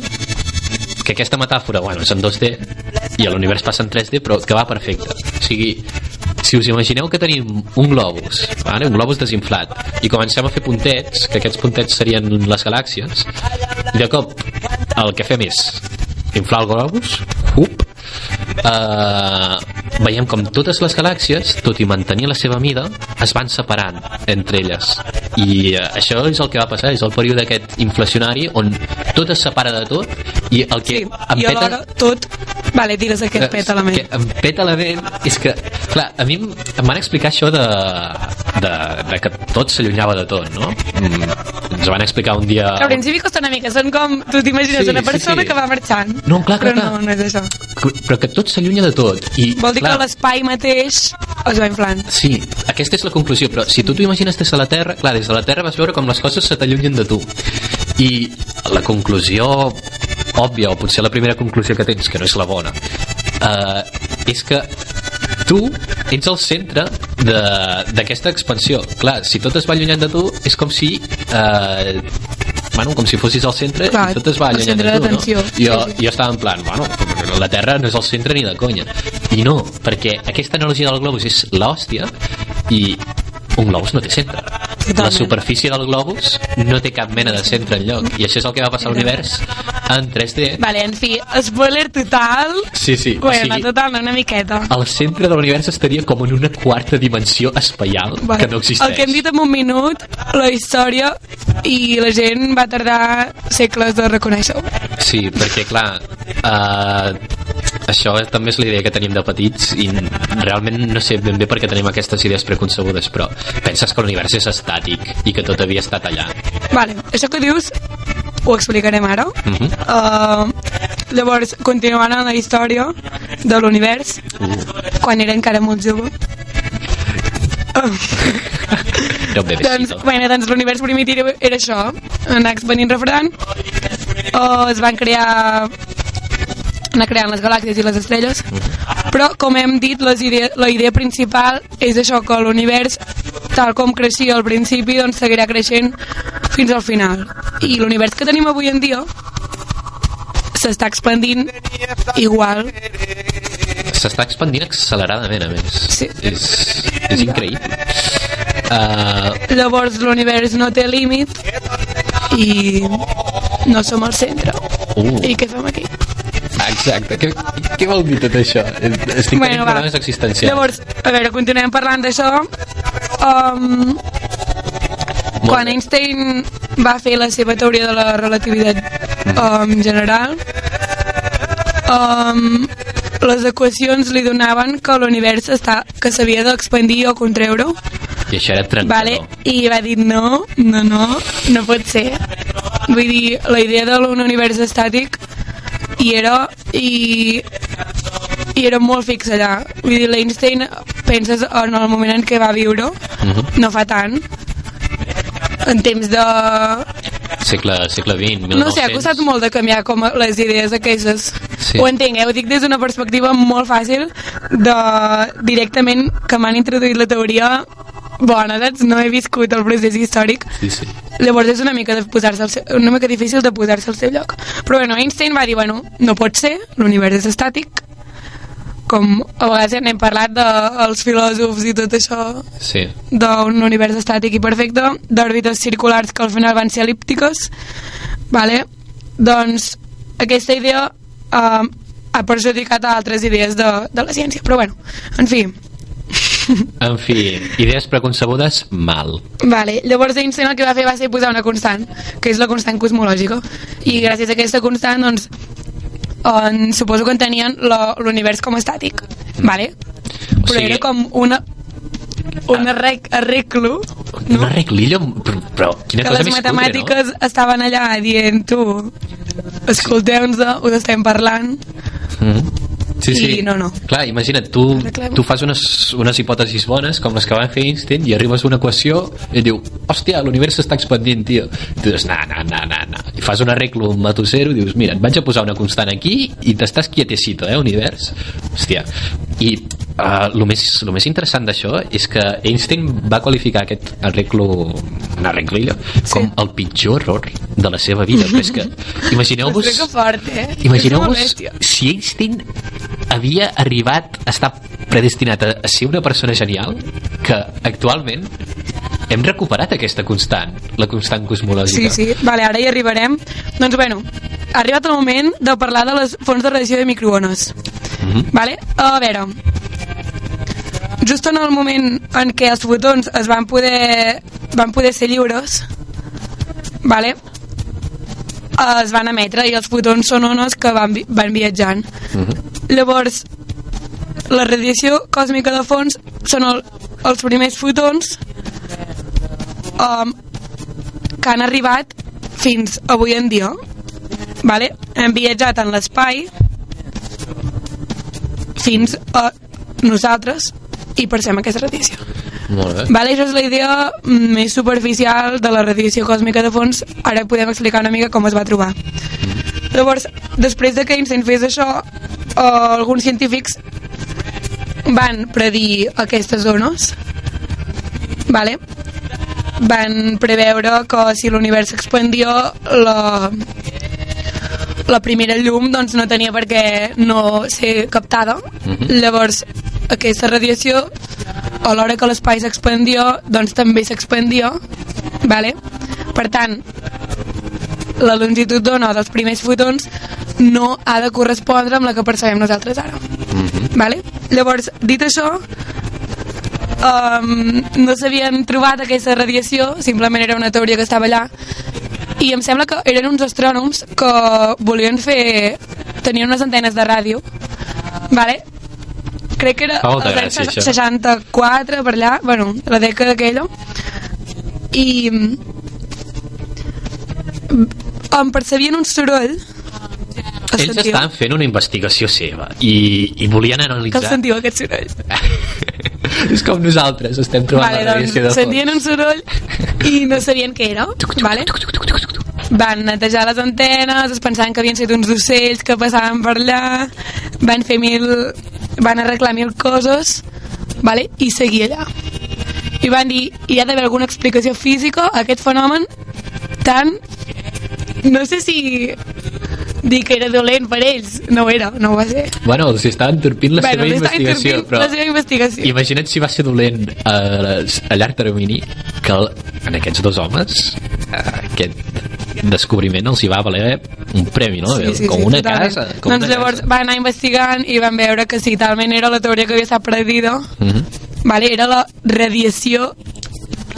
que aquesta metàfora, bueno, és en 2D i l'univers passa en 3D, però que va perfecta. O sigui, si us imagineu que tenim un globus, vale? un globus desinflat, i comencem a fer puntets, que aquests puntets serien les galàxies, i de cop el que fem és inflar el globus, up, uh, veiem com totes les galàxies, tot i mantenir la seva mida, es van separant entre elles. I uh, això és el que va passar, és el període aquest inflacionari on tot es separa de tot i el que Sí, em i peta... alhora tot... Vale, digues aquest peta la ment. Que em peta la ment és que, clar, a mi em, em van explicar això de, de, de que tot s'allunyava de tot, no? Mm, ens van explicar un dia... Al principi costa una mica, són com... Tu t'imagines Sí, una sí, persona sí. que va marxant. No, clar, clar, Però clar. no, no és això. Però que tot s'allunya de tot. I, Vol dir clar, que l'espai mateix es va inflant. Sí, aquesta és la conclusió, però si tu t'ho imagines des de la Terra, clar, des de la Terra vas veure com les coses se t'allunyen de tu. I la conclusió òbvia, o potser la primera conclusió que tens, que no és la bona, eh, és que tu ets el centre de- d'aquesta expansió. Clar, si tot es va allunyant de tu, és com si... Eh, bueno, com si fossis al centre Clar, i tot es va el centre tu, d'atenció. no? Jo, Sí, sí. jo estava en plan, bueno, la Terra no és el centre ni de conya. I no, perquè aquesta analogia del globus és l'hòstia i un globus no té centre. La Totalment. superfície del globus no té cap mena de centre en lloc. I això és el que va passar a l'univers en 3D. Vale, en fi, spoiler total. Sí, sí. O Bueno, sigui, total, no, una miqueta. el centre de l'univers estaria com en una quarta dimensió espaial Vale. que no existeix. El que hem dit en un minut, la història, i la gent va tardar segles de reconèixer-ho. Sí, perquè clar, uh, això també és la idea que tenim de petits i realment no sé ben bé per què tenim aquestes idees preconcebudes, però penses que l'univers és estàtic i que tot havia estat allà. Vale, això que dius ho explicarem ara. Uh -huh. Uh, llavors, continuant amb la història de l'univers, quan era encara molt jove, Era un doncs, bueno, doncs l'univers primitiu era això, anar expandint refredant, uh, es van crear anar creant les galàxies i les estrelles però com hem dit les idea, la idea principal és això que l'univers tal com creixia al principi doncs seguirà creixent fins al final i l'univers que tenim avui en dia s'està expandint igual S'està expandint acceleradament, a més. Sí. És, és increïble. Uh, llavors l'univers no té límit i no som al centre Uh. i què fem aquí? Exacte. Què, què vol dir tot això? Estic tenint va. problemes existencials. Llavors, a veure, continuem parlant d'això. Um, quan bé. Einstein va fer la seva teoria de la relativitat um, general, um, les equacions li donaven que l'univers està que s'havia d'expandir o contreure, I això era trencador. vale? i va dir no, no, no, no pot ser. Vull dir, la idea de un univers estàtic i era i, i era molt fix allà vull dir, l'Einstein penses en el moment en què va viure Mhm. no fa tant en temps de... Segle, segle XX, 1900. no sé, ha costat molt de canviar com les idees aquestes Sí. Ho entenc, eh? ho dic des d'una perspectiva molt fàcil de directament que m'han introduït la teoria bona, saps? No he viscut el procés històric. Sí, sí. Llavors és una mica, de posar-se al seu, una mica difícil de posar-se al seu lloc. Però bueno, Einstein va dir, bueno, no pot ser, l'univers és estàtic, com a vegades ja n'hem parlat dels filòsofs i tot això Sí. d'un univers estàtic i perfecte, d'òrbites circulars que al final van ser elíptiques, vale? doncs aquesta idea eh, ha perjudicat a altres idees de, de la ciència, però bueno, en fi, En fi, idees preconcebudes, mal. Vale, llavors Einstein el que va fer va ser posar una constant, que és la constant cosmològica. I gràcies a aquesta constant, doncs, en, suposo que entenien la- l'univers com a estàtic. Vale? Però sigui- era com una un arrec, arreglo No? Un arreglillo, però, però quina que cosa les matemàtiques estaven allà dient tu, escolteu-nos, us estem parlant cutre, no? Mm. Sí, sí. I no, no. Clar, imagina't, tu, tu fas unes, unes hipòtesis bones, com les que van fer Einstein, i arribes a una equació i diu, hòstia, l'univers s'està expandint, tio. I tu dius, no, no, no, no, no. I fas un arreglo matossero i dius, mira, et vaig a posar una constant aquí i t'estàs quietecito, eh, univers. Hòstia. I uh, el, més, lo més interessant d'això és que Einstein va qualificar aquest arreglo, un arreglillo, com el pitjor error de la seva vida. Però és que, imagineu-vos... Fort, eh? Imagineu-vos si Einstein havia arribat a estar predestinat a, a ser una persona genial que actualment hem recuperat aquesta constant, la constant Sí, cosmològica. sí, vale, ara hi arribarem. Doncs bueno, ha arribat el moment de parlar de les fonts de radiació de microones. Mhm. Vale? A veure, just en el moment en què els fotons es van poder, van poder ser lliures, vale? es van emetre i els fotons són ones que van, vi- van viatjant. Mhm. Llavors, la radiació còsmica de fons són el, els primers fotons um, que han arribat fins avui en dia. Vale? Hem viatjat en l'espai fins a nosaltres i percebem aquesta radiació. Molt bé. Vale, això és la idea més superficial de la radiació còsmica de fons. Ara podem explicar una mica com es va trobar. Llavors, després de que Einstein fes això, eh, alguns científics van predir aquestes zones. Vale? Van preveure que si l'univers s'expandia, la, la primera llum doncs, no tenia per què no ser captada. Mhm. Llavors, aquesta radiació, a l'hora que l'espai s'expandia, doncs també s'expandia. Vale? Per tant, la longitud d'ona dels primers fotons no ha de correspondre amb la que percebem nosaltres ara. Mhm. Vale? Llavors, dit això, um, no s'havien trobat aquesta radiació, simplement era una teoria que estava allà, i em sembla que eren uns astrònoms que volien fer... tenien unes antenes de ràdio, vale? crec que era molta els anys gràcia, això. 64 per allà, bueno, la dècada aquella i mm, em percebien un soroll el Ells sentiu, estaven fent una investigació seva i, i volien que el analitzar... sentiu aquest soroll és com nosaltres, estem trobant vale, la radiació de doncs, fons. sentien un soroll i no sabien què era vale? van netejar les antenes es pensaven que havien sigut uns ocells que passaven per allà van fer mil van arreglar mil coses vale? i seguir allà i van dir hi ha d'haver alguna explicació física a aquest fenomen tan no sé si dir que era dolent per ells no ho era, no ho va ser Bueno, els estaven torpint la Bueno, seva investigació, però... la seva investigació. Imagina't si va ser dolent a, a llarg termini que el, en aquests dos homes eh, aquest descobriment els hi va valer un premi, no? com una totalment. casa. Com doncs una llavors casa. van anar investigant i van veure que si talment era la teoria que havia estat predida, Mhm. vale, era la radiació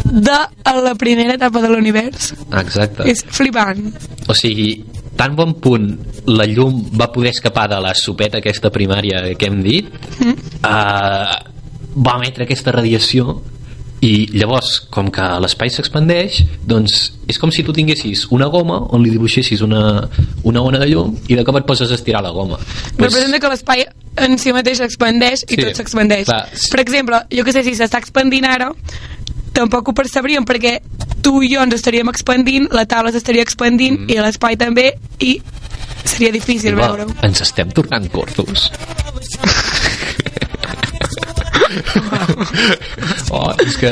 de la primera etapa de l'univers. Exacte. És flipant. O sigui, tan bon punt la llum va poder escapar de la sopeta aquesta primària que hem dit, Mm. eh, va emetre aquesta radiació i llavors, com que l'espai s'expandeix, doncs és com si tu tinguessis una goma on li dibuixessis una, una ona de llum i de cop et poses a estirar la goma. Pues... Representa que l'espai en si mateix s'expandeix i Sí, tot s'expandeix. Per exemple, jo que sé si s'està expandint ara, tampoc ho percebríem perquè tu i jo ens estaríem expandint, la taula s'estaria expandint Mm. i l'espai també i seria difícil veure-ho. ens estem tornant gordos. oh, és que...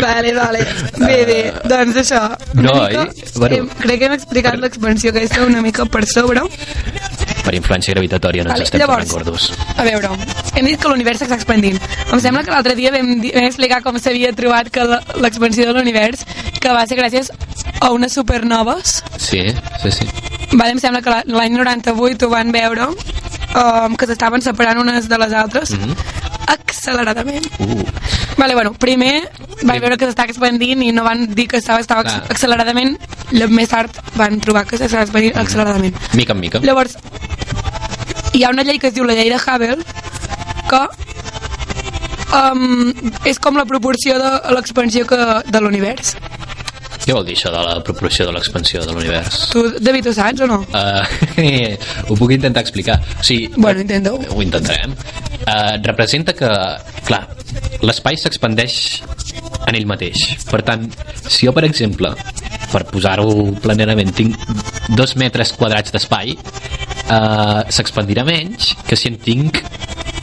Vale, vale. Bé, bé, doncs això. Una No, mica, i- bueno. hem, crec que hem explicat l'expansió aquesta una mica per sobre. Per influència gravitària no ens Vale, estem llavors, tornant gordos. a veure, hem dit que l'univers s'està expandint. Em sembla que l'altre dia vam, vam explicar com s'havia trobat que l'expansió de l'univers que va ser gràcies a unes supernoves. Sí, sí, sí. Vale, em sembla que la- l'any 98 ho van veure um, que s'estaven separant unes de les altres Mhm. acceleradament. Uh, Vale, bueno, primer van veure que s'estava expandint i no van dir que estava, estava Clar. acc- acceleradament, més tard van trobar que s'estava expandint acceleradament. mica en mica. Llavors, hi ha una llei que es diu la llei de Hubble que um, és com la proporció de l'expansió de l'univers. Què vol dir això de la proporció de l'expansió de l'univers? Tu, David, ho saps o no? Uh, ho puc intentar explicar. O sigui, Bueno, intenta-ho. Ho intentarem. Uh, representa que, clar, l'espai s'expandeix en ell mateix. Per tant, si jo, per exemple, per posar-ho planerament, tinc dos metres quadrats d'espai, uh, s'expandirà menys que si en tinc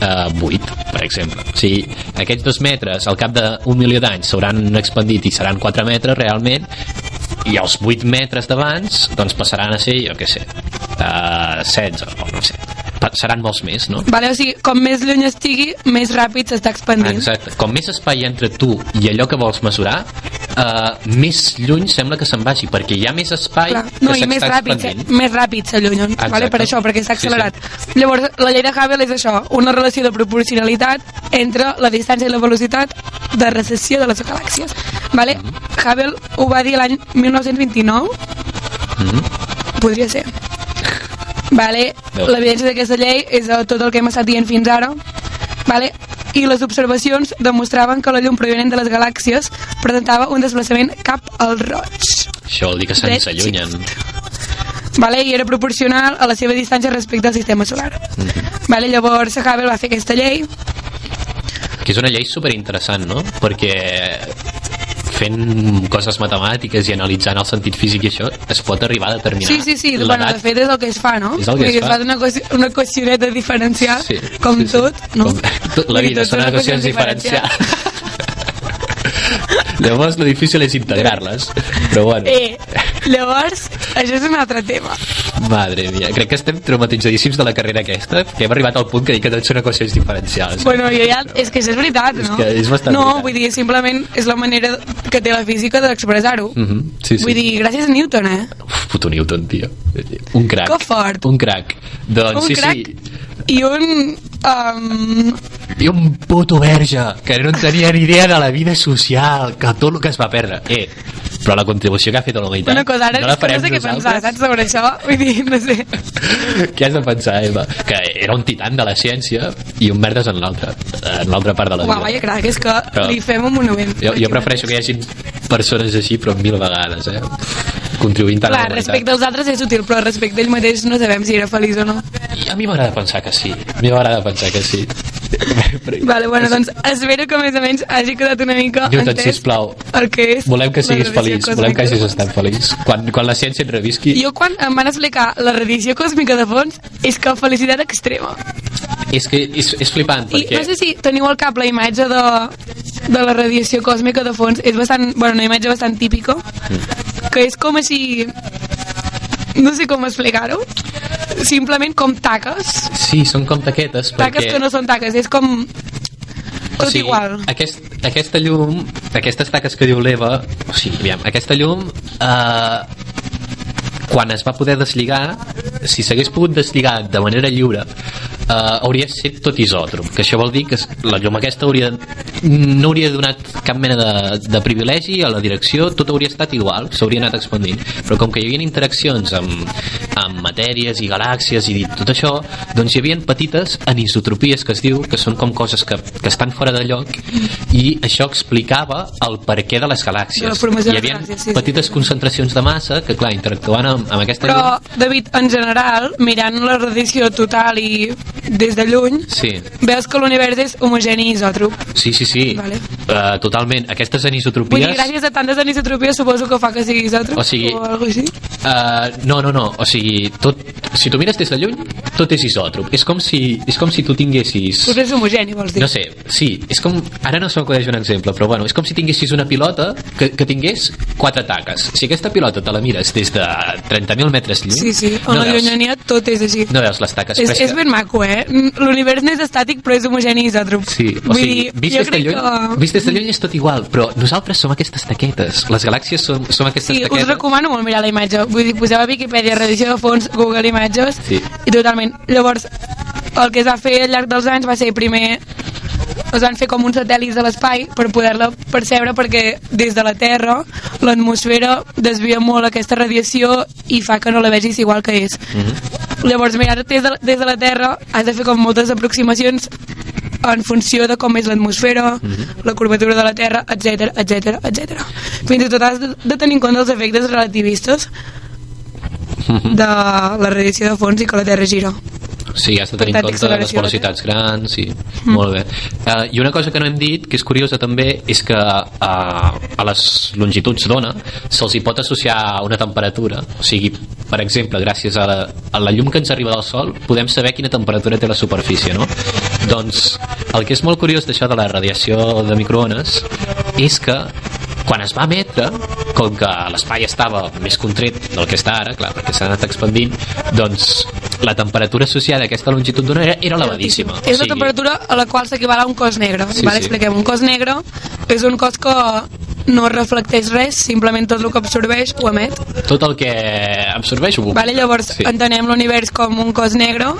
uh, 8, per exemple. Sigui, aquests dos metres, al cap d'un milió d'anys, s'hauran expandit i seran 4 metres realment, i els 8 metres d'abans doncs passaran a ser, jo què sé uh, 16 o no sé seran molts més, no? Vale, o sigui, com més lluny estigui, més ràpid s'està expandint. Exacte. Com més espai entre tu i allò que vols mesurar, uh, més lluny sembla que se'n vagi, perquè hi ha més espai Clar. que No, i més ràpid, expandint. més ràpid s'allunyen, Exacte. vale? per això, perquè s'ha Sí, sí. accelerat. Llavors, la llei de Hubble és això, una relació de proporcionalitat entre la distància i la velocitat de recessió de les galàxies. Vale? Mm-hmm. Hubble ho va dir l'any 1929, Mhm. podria ser. Vale? L'evidència d'aquesta llei és tot el que hem estat dient fins ara. Vale? I les observacions demostraven que la llum provinent de les galàxies presentava un desplaçament cap al roig. Això vol dir que se'ns Dret allunyen. vale? i era proporcional a la seva distància respecte al sistema solar. Vale? Llavors Hubble va fer aquesta llei Que és una llei superinteressant, no? Perquè fent coses matemàtiques i analitzant el sentit físic i això, es pot arribar a determinar Sí, sí, sí, bueno, de fet és el que es fa, no? És el que Vull es dir, fa. una, qüestió, una qüestioneta diferencial, Sí, com sí, sí. tot, no? Com, tot, la vida són equacions diferencials. Llavors, lo difícil és integrar-les. Però bueno, Eh, llavors, això és un altre tema. Madre mia, crec que estem traumatitzadíssims de la carrera aquesta, que hem arribat al punt que dic que tot són equacions diferencials. Bueno, jo ja, és que és veritat, És no? que és bastant no, veritat. vull dir, simplement és la manera que té la física d'expressar-ho. Mhm, sí, sí. Vull dir, gràcies a Newton, eh? Uf, puto Newton, tio. Un crac. Que fort. Un crac. Doncs un sí, crac sí. I un... Um, I un puto verge que no en tenia ni idea de la vida social, que tot el que es va perdre. Eh, però la contribució que ha fet a la humanitat una cosa, ara no la és que no sé què pensar, saps, sobre això? Vull dir, no sé. Què has de pensar, Eva? Que era un titan de la ciència i un merdes en l'altra, en l'altra part de la Uau, vida. vaya crac, és que Però- li fem un monument. Jo, jo prefereixo que hi hagi persones així, però mil vegades, eh? Contribuint tant a Clar, la humanitat. respecte als altres és útil, però respecte a ell mateix no sabem si era feliç o no. I a mi m'agrada pensar que sí. A mi m'agrada pensar que sí. Vale, bueno, doncs espero que més o menys hagi quedat una mica Newton, entès sisplau, el que és volem que siguis feliç, volem que hagis estat feliç. Quan, quan la ciència et revisqui, Jo quan em van explicar la radiació còsmica de fons és que felicitat extrema. és que és, és flipant, I perquè... no sé si teniu al cap la imatge de, de la radiació còsmica de fons. És bastant, bueno, una imatge bastant típica, Mm. que és com així... No sé com explicar-ho. Simplement com taques. Sí, són com taquetes, Taques perquè... que no són taques, és com... Tot o sigui, igual. Aquest, aquesta llum, aquestes taques que diu l'Eva, o sigui, aviam, aquesta llum, eh, quan es va poder deslligar, si s'hagués pogut deslligar de manera lliure, eh, hauria estat tot isòtrop, que això vol dir que la llum aquesta hauria, no hauria donat cap mena de, de privilegi a la direcció, tot hauria estat igual, s'hauria anat expandint, però com que hi havia interaccions amb, amb matèries i galàxies i tot això, doncs hi havia petites anisotropies que es diu, que són com coses que, que estan fora de lloc i això explicava el perquè de les galàxies. De formació hi de havia galàxies, sí, sí. petites concentracions de massa que, clar, interactuant amb, amb aquesta Però, llum... David, en general, mirant la radiació total i des de lluny, Sí, veus que l'univers és homogeni i isòtrop. sí, sí, sí. Vale. Uh, totalment. Aquestes Vull dir, anisotropies... gràcies a tantes anisotropies suposo que fa que sigui isòtrop O sigui- o alguna així. Uh, no, no, no, o sigui, tot, si tu mires des de lluny, tot és isòtrop. És com si, és com si tu tinguessis... Tot és homogeni, vols dir? No sé, sí, és com... Ara no se m'acudeix un exemple, però bueno, és com si tinguessis una pilota que, que tingués quatre taques. Si aquesta pilota te la mires des de 30.000 metres lluny... Sí, sí, en no la veus, llunyania tot és així. no veus les taques. és, és ben maco, eh? L'univers no és estàtic, però és homogeni i isòtrop. Sí, o Vull sigui, dir, vist des, de lluny, que... vist des de lluny és tot igual, però nosaltres som aquestes taquetes. Les galàxies som, som aquestes Sí, us taquetes. recomano molt mirar la imatge. Vull dir, poseu a Wikipedia, redició de fons, Google Imatges, Sí. i totalment. Llavors, el que es va fer al llarg dels anys va ser primer es van fer com uns satèl·lits de l'espai per poder-la percebre perquè des de la Terra l'atmosfera desvia molt aquesta radiació i fa que no la vegis igual que és. Mhm. Llavors, mirar des de, des de la Terra has de fer com moltes aproximacions en funció de com és l'atmosfera, Mhm. la curvatura de la Terra, etc etc etc. Fins i tot has de, de tenir en compte els efectes relativistes Mhm. de la radiació de fons i que la Terra gira. Sí, has de tenir en compte les velocitats grans, sí, molt bé. Uh, I una cosa que no hem dit, que és curiosa també, és que uh, a les longituds d'ona se'ls hi pot associar una temperatura. O sigui, per exemple, gràcies a la, a la llum que ens arriba del Sol, podem saber quina temperatura té la superfície, no? Doncs el que és molt curiós d'això de la radiació de microones és que quan es va emetre, com que l'espai estava més contret del que està ara, clar, perquè s'ha anat expandint, doncs la temperatura associada a aquesta longitud d'ona era, era elevadíssima. És la temperatura a la qual s'equival a un cos negre. Sí, vale? sí. Expliquem. Un cos negre és un cos que no reflecteix res, simplement tot el que absorbeix ho emet. Tot el que absorbeix ho Vale? Llavors Sí. entenem l'univers com un cos negre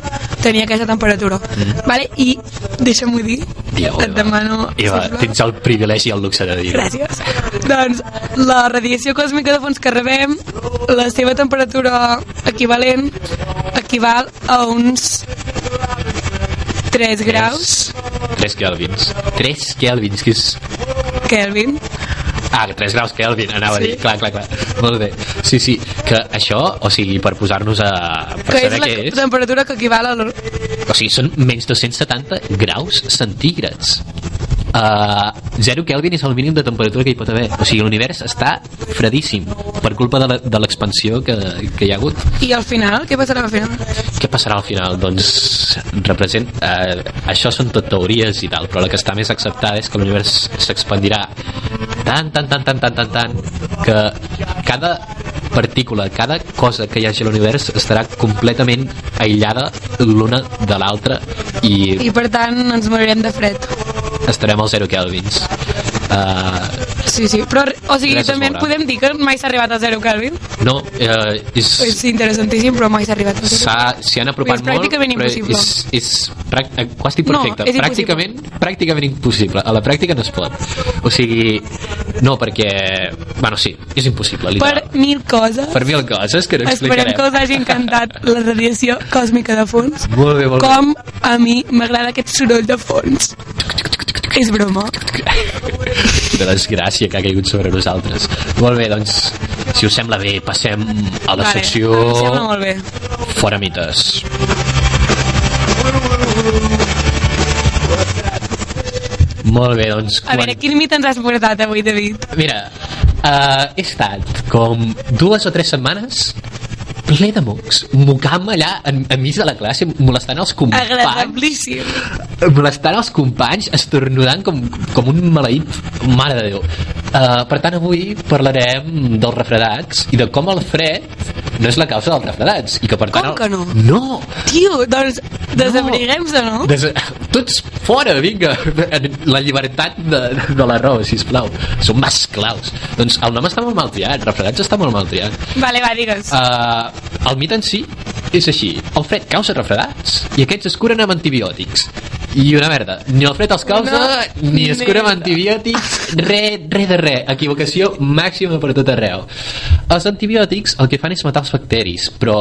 tenia aquesta temperatura. Mm. Vale? I deixa'm-ho dir, Digue-ho, et demano... Eva, tens el privilegi i el luxe de dir Gràcies. Doncs la radiació còsmica de fons que rebem, la seva temperatura equivalent equival a uns 3 graus 3 kelvins. 3 kelvins, que és... Kelvin. Ah, 3 graus Kelvin, anava Sí. a dir. Clar, clar, clar. Molt bé. Sí, sí, que això, o sigui, per posar-nos a... Per que és la és... temperatura que equival a... O sigui, són menys 270 graus centígrads. Uh, 0 Kelvin és el mínim de temperatura que hi pot haver. O sigui, l'univers està fredíssim per culpa de l'expansió que, que hi ha hagut. I al final, què passarà al final? Què passarà al final? Doncs represent, eh, això són tot teories i tal, però la que està més acceptada és que l'univers s'expandirà tant, tant, tant, tant, tant, tant, tant, que cada partícula, cada cosa que hi hagi a l'univers estarà completament aïllada l'una de l'altra i I per tant ens morirem de fred. estarem als 0 kelvins. Uh, Sí, sí, però, o sigui, també podem dir que mai s'ha arribat a 0 Kelvin. No, eh, és... És interessantíssim, però mai s'ha arribat a 0 s'ha- s'hi han apropat És molt pràcticament però impossible. és, és prac, eh, quasi No, perfecte és impossible. pràcticament, pràcticament impossible a la pràctica no es pot o sigui, no perquè bueno sí, és impossible Per literal. mil coses. per mil coses que no Esperem explicarem que us hagi encantat la radiació còsmica de fons. molt bé, molt Com a mi m'agrada aquest soroll de fons. És broma. bé de desgràcia que ha caigut sobre nosaltres molt bé, doncs si us sembla bé passem a la Vale, secció em sembla molt bé. fora mites molt bé, doncs A veure, quin mit ens has portat avui, David? Mira, uh, he estat com dues o tres setmanes ple de mocs, mocant-me allà en, enmig de la classe, molestant els companys Agradablíssim. molestant els companys, estornudant com, com un maleït, mare de Déu uh, per tant avui parlarem dels refredats i de com el fred no és la causa dels refredats i que per tant Com que no? no, Tio, doncs desabriguem-se, no? Des... Tots fora, vinga! La llibertat de, de la raó, sisplau. Som masclaus. Doncs el nom està molt mal triat, refredats està molt mal triat. Vale, va, digues. Uh, el mit en si és així. El fred causa refredats i aquests es curen amb antibiòtics. I una merda. Ni el fred els causa, Una ni es cura amb antibiòtics, re, re de re. Equivocació màxima per tot arreu. Els antibiòtics el que fan és matar els bacteris, però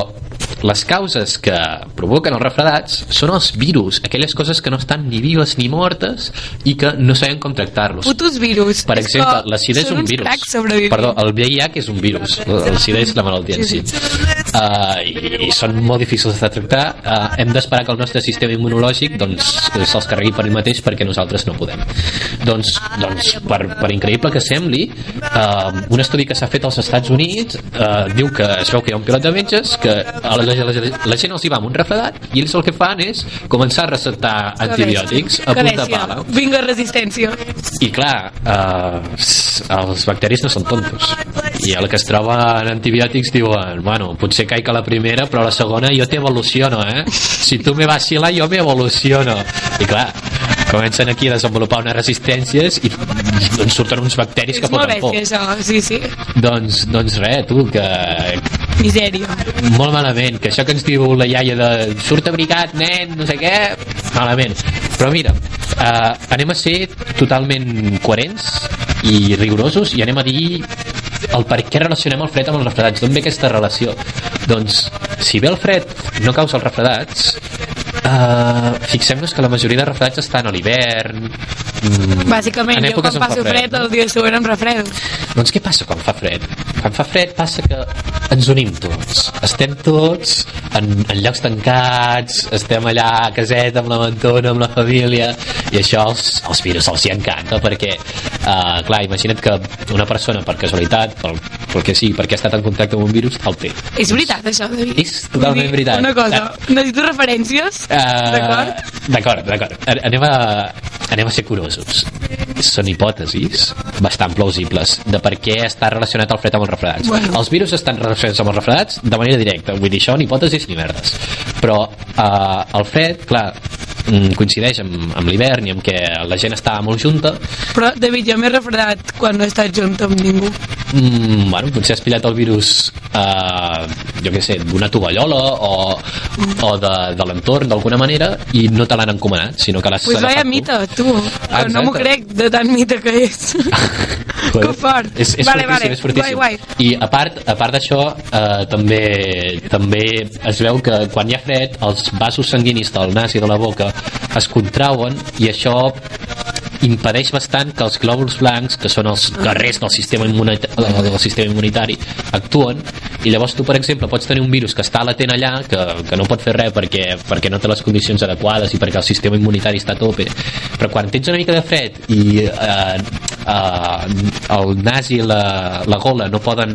les causes que provoquen els refredats són els virus, aquelles coses que no estan ni vives ni mortes i que no sabem com tractar-los. Putos virus. Per exemple, la sida és un virus. Perdó, el VIH és un virus. El SIDA és la malaltia en si. Uh, i, i són molt difícils de tractar uh, hem d'esperar que el nostre sistema immunològic doncs se'ls carregui per ell mateix perquè nosaltres no podem doncs, doncs per, per increïble que sembli uh, un estudi que s'ha fet als Estats Units uh, diu que es veu que hi ha un pilot de metges que a la, la, la, la gent els hi va amb un refredat i ells el que fan és començar a receptar antibiòtics a punta bèstia. pala Vinga, resistència. i clar, eh, els bacteris no són tontos. I el que es troba en antibiòtics diuen, bueno, potser caic a la primera, però a la segona jo t'evoluciono, eh? Si tu me vacilas, jo m'evoluciono. I clar, comencen aquí a desenvolupar unes resistències i doncs surten uns bacteris És que molt foten por. bèstia, això. Sí, sí. Doncs, doncs res, tu, que Misèria. molt malament, que això que ens diu la iaia de surt abrigat, nen, no sé què, malament. Però mira, eh, anem a ser totalment coherents i rigorosos i anem a dir el per què relacionem el fred amb els refredats. D'on ve aquesta relació? Doncs, si bé el fred no causa els refredats, eh, fixem-nos que la majoria de refredats estan a l'hivern, mm, Bàsicament, en jo quan passo fred, no? el dia següent em refredo. Doncs què passa quan fa fred? Quan fa fred passa que ens unim tots. Estem tots en, en llocs tancats, estem allà a caseta amb la mentona, amb la família, i això als, als virus els hi encanta, perquè, uh, clar, imagina't que una persona, per casualitat, pel, que sigui, perquè ha estat en contacte amb un virus, el té. És veritat, això, David? És totalment dir, veritat. Una cosa, necessito referències, Uh, d'acord? D'acord, d'acord. Anem a, anem a ser curosos. Són hipòtesis bastant plausibles de per què està relacionat el fred amb els refredats. Bueno. Els virus estan relacionats amb els refredats de manera directa, vull dir, això en hipòtesis ni merdes. Però uh, el fred, clar, coincideix amb, amb l'hivern i amb que la gent està molt junta Però, David, jo m'he refredat quan no he estat junt amb ningú. mm, bueno, potser has pillat el virus eh, jo què sé, d'una tovallola o, o de, de l'entorn d'alguna manera i no te l'han encomanat sinó que l'has Pues vaya agafat tu. mita, tu. Però no m'ho crec de tan mita que és. Que fort. És, és vale, fortíssim, vale. és fortíssim. Guai, guai. I a part, a part d'això, eh, també, també es veu que quan hi ha fred, els vasos sanguinis del nas i de la boca es contrauen i això impedeix bastant que els glòbuls blancs, que són els guerrers del sistema, immunita del sistema immunitari, actuen i llavors tu, per exemple, pots tenir un virus que està latent allà, que, que no pot fer res perquè, perquè no té les condicions adequades i perquè el sistema immunitari està a tope, però quan tens una mica de fred i eh, eh, el nas i la, la gola no poden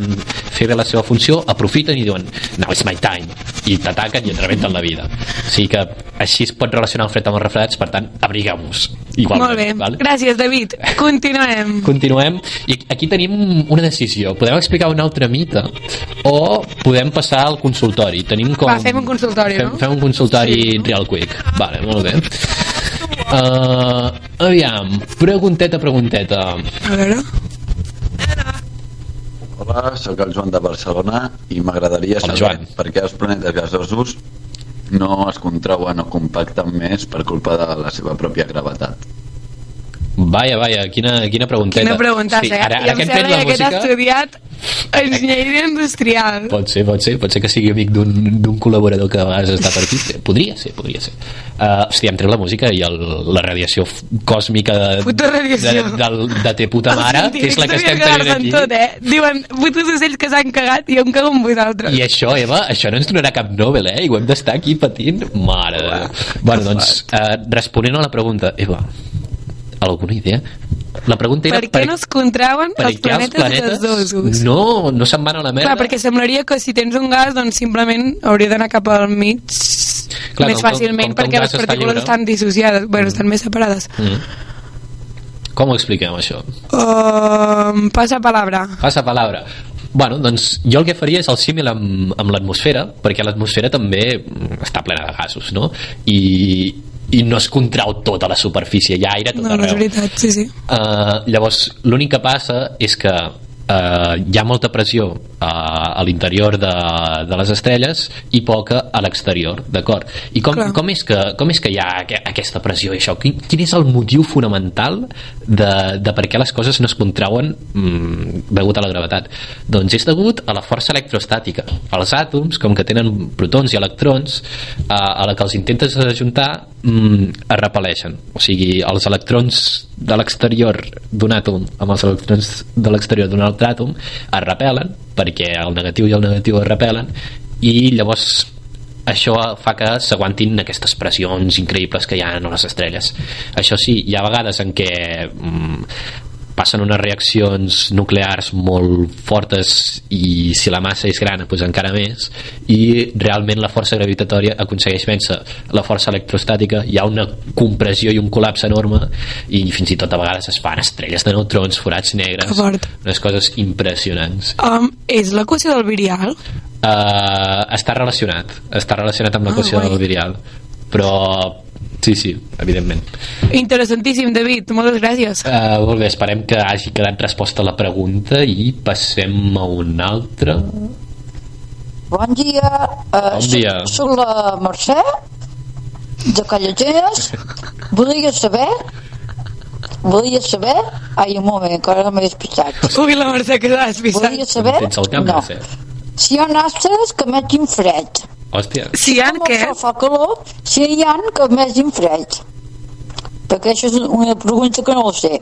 fer bé la seva funció, aprofiten i diuen now it's my time, i t'ataquen i et rebenten la vida. O sigui que així es pot relacionar el fred amb els refredats, per tant, abrigueu-vos. Igualment, Molt bé. Vale? Gràcies, David. Continuem. Continuem i aquí tenim una decisió podem explicar un altre mite o podem passar al consultori tenim com... Va, fem un consultori, fem, no? fem un consultori Sí. real quick vale, molt bé uh, aviam, pregunteta pregunteta A veure... Hola, sóc el Joan de Barcelona i m'agradaria saber Joan. per què els planetes gasosos no es contrauen o compacten més per culpa de la seva pròpia gravetat. Vaja, vaja, quina, quina pregunteta. Quina pregunta, sí, eh? Ara, ara que hem fet la que música... estudiat enginyeria industrial. Pot ser, pot ser, pot ser que sigui amic d'un col·laborador que a vegades està per aquí. Podria ser, podria ser. Uh, hòstia, hem tret la música i el, la radiació còsmica de, Puta radiació. de, de, de, te puta mare, que és la que estem tenint aquí. Tot, eh? Diuen, putos ocells que s'han cagat i em cago en vosaltres. I això, Eva, això no ens donarà cap Nobel, eh? I ho hem d'estar aquí patint. Mare de Déu. Bueno, doncs, uh, responent a la pregunta, Eva, alguna idea? La pregunta era... Per què no es contrauen per els què els planetes, gasosos? No, no se'n van a la merda. Clar, perquè semblaria que si tens un gas, doncs simplement hauria d'anar cap al mig Clar, més com fàcilment com un perquè les partícules estan dissociades, bueno, estan més separades. Mm. Com ho expliquem, això? Uh, passa palabra. Passa palabra. Bueno, doncs jo el que faria és el símil amb, amb l'atmosfera, perquè l'atmosfera també mm, està plena de gasos, no? I, i no es contrau tota la superfície, hi ha aire tot No, no és arreu. veritat, sí, sí. Uh, llavors, l'únic que passa és que uh, hi ha molta pressió uh, a l'interior de, de les estrelles i poca a l'exterior, d'acord? I com, Clar. com, és que, com és que hi ha aqu aquesta pressió i això? Quin, quin és el motiu fonamental de, de per què les coses no es contrauen mm, degut a la gravetat? Doncs és degut a la força electrostàtica. Els àtoms, com que tenen protons i electrons, uh, a la que els intentes ajuntar mm, es repel·leixen. O sigui, els electrons de l'exterior d'un àtom amb els electrons de l'exterior d'un altre àtom es repel·len perquè el negatiu i el negatiu es repel·len i llavors això fa que s'aguantin aquestes pressions increïbles que hi ha a les estrelles. Això sí, hi ha vegades en què mm, passen unes reaccions nuclears molt fortes i si la massa és gran doncs encara més i realment la força gravitatòria aconsegueix vèncer la força electrostàtica hi ha una compressió i un col·lapse enorme i fins i tot a vegades es fan estrelles de neutrons, forats negres unes coses impressionants. Um, és l'equació del virial? uh, està relacionat està relacionat amb l'equació Ah, del virial però sí, sí, evidentment Interessantíssim, David, moltes gràcies. uh, molt bé, esperem que hagi quedat resposta a la pregunta i passem a una altra Bon dia. Uh, Bon dia. Soc la Mercè, de Callatines. Volia saber... Volia saber... Ai, un moment, que ara m'he despistat. Ui, la Mercè que s'ha despistat. Volia saber... Tens el cap, no. Mercè? Si hi ha astres que metin fred. Hòstia, Si hi ha Com què? fa calor, si hi ha que metin fred. Perquè això és una pregunta que no ho sé.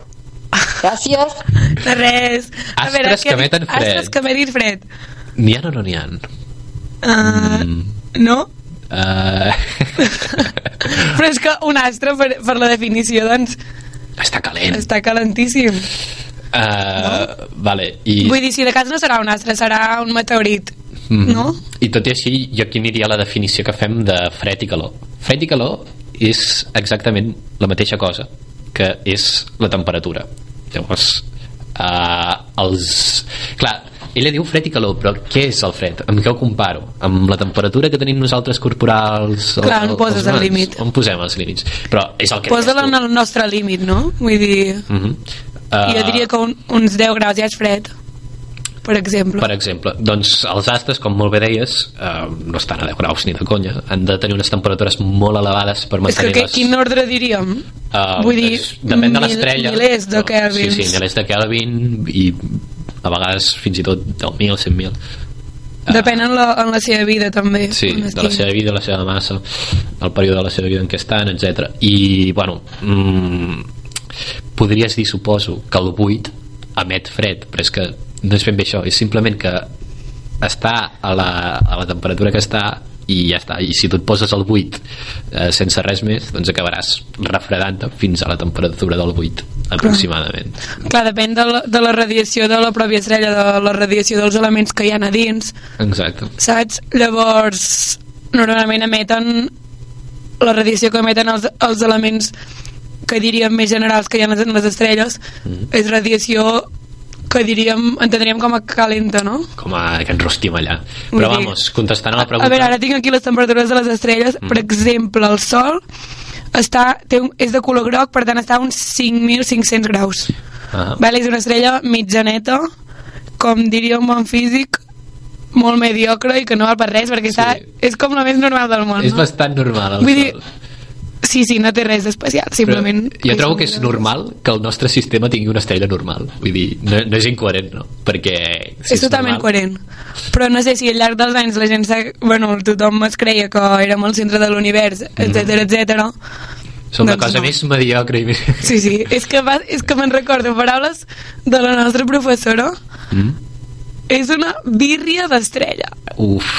Gràcies. De res. A Astres que emeten fred. Astres que emetin fred. n'hi ha o no n'hi ha? Uh, Mm. No? Uh, Però és que un astre, per, per la definició, doncs, està calent està calentíssim. uh, vale, i, Vull dir, si de cas no serà un astre, serà un meteorit. Mhm. No? i tot i així jo aquí aniria la definició que fem de fred i calor fred i calor és exactament la mateixa cosa que és la temperatura llavors uh, els... clar, ella diu fred i calor, però què és el fred? Amb què ho comparo? Amb la temperatura que tenim nosaltres corporals? Clar, on el- poses el límit? On posem els límits? Però és el que Posa-la en el nostre límit, no? Vull dir, tu. Mhm. Uh, jo diria que un, uns 10 graus ja és fred, per exemple. Per exemple, doncs els astres, com molt bé deies, eh, no estan a 10 graus ni de conya, han de tenir unes temperatures molt elevades per És que, mantenir que quin ordre diríem? Uh, Vull dir, depèn de l'estrella. milers de No, Kelvins. Sí, sí, milers de Kelvin i a vegades fins i tot 10.000, 100.000. Depèn en la, en la seva vida, també. Sí, de la seva vida, la seva massa, el període de la seva vida en què estan, etc. I, bueno, mm, podries dir, suposo, que el buit emet fred, però és que no és ben bé això, és simplement que està a la, a la temperatura que està i ja està, i si tu et poses al buit eh, sense res més, doncs acabaràs refredant fins a la temperatura del buit aproximadament Clar, depèn de la, de la radiació de la pròpia estrella, de la radiació dels elements que hi ha a dins, exacte saps? Llavors, normalment emeten la radiació que emeten els, els elements que diríem més generals que hi ha en les, en les estrelles Mhm. és radiació que diríem, entendríem com a calenta, no? com a que ens rostim allà Vull però dir- vamos, contestant a la A pregunta veure, ara tinc aquí les temperatures de les estrelles. Mm. Per exemple, el Sol està, té un, és de color groc, per tant està a uns 5.500 graus. ah, Vale, és una estrella mitjaneta, com diria un bon físic, molt mediocre i que no val per res, perquè està, és com la més normal del món. és no? bastant normal el Vull dir, Sol. Sí, sí, no té res d'especial, simplement... Però jo trobo que és normal que el nostre sistema tingui una estrella normal. Vull dir, no, no és incoherent, no? Perquè... Si és totalment normal, coherent. Però no sé si al llarg dels anys la gent... Bueno, tothom es creia que érem el centre de l'univers, etc etc. Som la Doncs cosa no. més mediocre i més... Sí, sí, és que, va, és que me'n recordo paraules de la nostra professora. Mm? És una bírria d'estrella. Uf.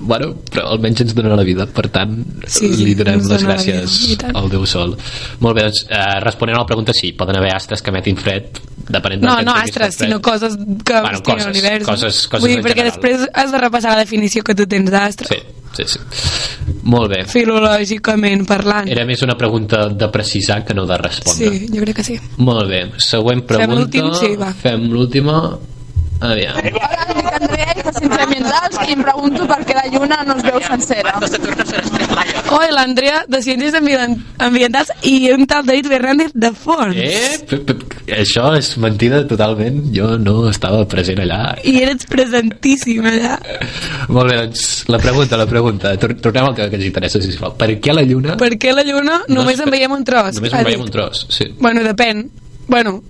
Bueno, però almenys ens dona la vida, per tant, Sí, sí, li donem les gràcies vida, al Déu Sol. Molt bé, doncs, eh, responent a la pregunta, sí, poden haver astres que emetin fred, depenent No, no astres, sinó coses que Bueno, coses, a l'univers. coses- coses Vull dir, perquè general. després has de repassar la definició que tu tens d'astre, Sí, sí, sí. Molt bé. filològicament parlant. Era més una pregunta de precisar que no de respondre. Sí, jo crec que sí. Molt bé, següent pregunta. l'últim? Sí, va. Fem l'última. Aviam. Dic Andrea i fa ciències ambientals i em pregunto per què la lluna no es veu sencera. Oh, i l'Andrea de Ciències Ambient- Ambientals i un tal David Fernández de fons. Eh, p- p- això és mentida totalment. Jo no estava present allà. I eres presentíssim allà. Molt bé, doncs, la pregunta, la pregunta. Tor tornem al que, que ens interessa, sisplau. Per què la Lluna... Per què la lluna No només en ve- veiem un tros? Només en veiem un tros, sí. Bueno, depèn. Bueno,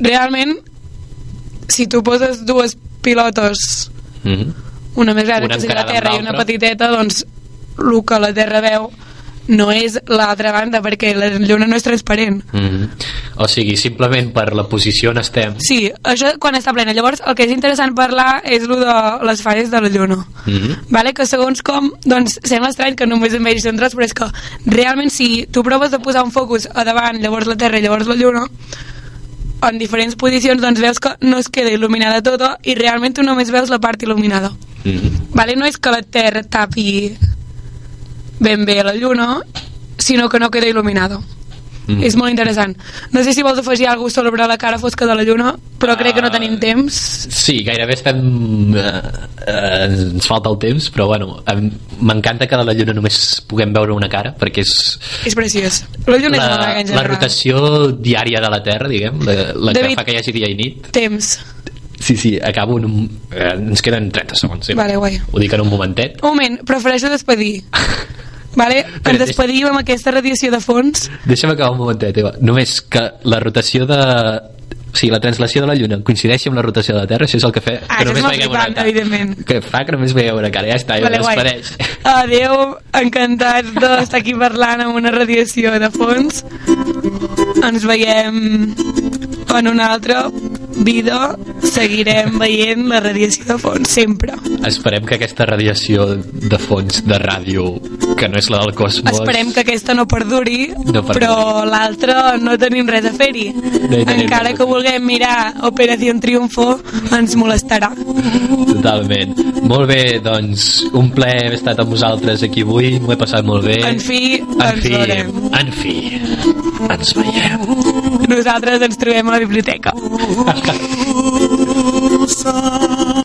realment, si tu poses dues pilotes, Mm -hmm. una més gran Una que sigui la Terra i una petiteta, doncs el que la Terra veu no és l'altra banda perquè la lluna no és transparent Mm -hmm. O sigui, simplement per la posició on estem. sí, això quan està plena llavors el que és interessant parlar és lo de les fases de la lluna Mm -hmm. vale? que segons com, doncs sembla estrany que només em vegi centrats, però és que realment si tu proves de posar un focus a davant, llavors la Terra i llavors la Lluna, en diferents posicions, doncs veus que no es queda il·luminada tota i realment tu només veus la part il·luminada. Mm -hmm. Vale? No és que la Terra tapi ben bé la Lluna, sinó que no queda il·luminada. Mm. És molt interessant. No sé si vols afegir alguna cosa sobre la cara fosca de la Lluna, però crec que no tenim temps. Sí, gairebé estem... Eh, eh, ens falta el temps, però bueno, m'encanta que a la Lluna només puguem veure una cara, perquè és És preciós. La Lluna és la, una maca en la rotació diària de la Terra, diguem, la, la que David. fa que hi hagi dia i nit. Temps. Sí, sí, acabo en un... Eh, ens queden 30 segons. Sí. Vale, guai. Ho dic en un momentet. Un moment, prefereixo despedir. Vale? Però Ens despedim amb aquesta radiació de fons. Deixa'm acabar un momentet, Eva. Només que la rotació de... O sigui, la translació de la Lluna coincideixi amb la rotació de la Terra, això és el que fa Ah, que només veiem una cara. evidentment. Que fa que només veiem una cara, ja està, ja Vale, guai. despareix. Adéu, encantats d'estar aquí parlant amb una radiació de fons. Ens veiem en un altre vídeo. Seguirem veient la radiació de fons, sempre. Esperem que aquesta radiació de fons de ràdio, que no és la del cosmos... Esperem que aquesta no perduri, No perduri. però l'altra no tenim res a fer-hi. hi tenim Encara que vulguem mirar Operació Triunfo, ens molestarà. Totalment. Molt bé, doncs, un plaer haver estat amb vosaltres aquí avui, m'ho he passat molt bé. En fi, en ens fi, veurem. en fi, ens veiem. Nosaltres ens trobem a la biblioteca. Musa.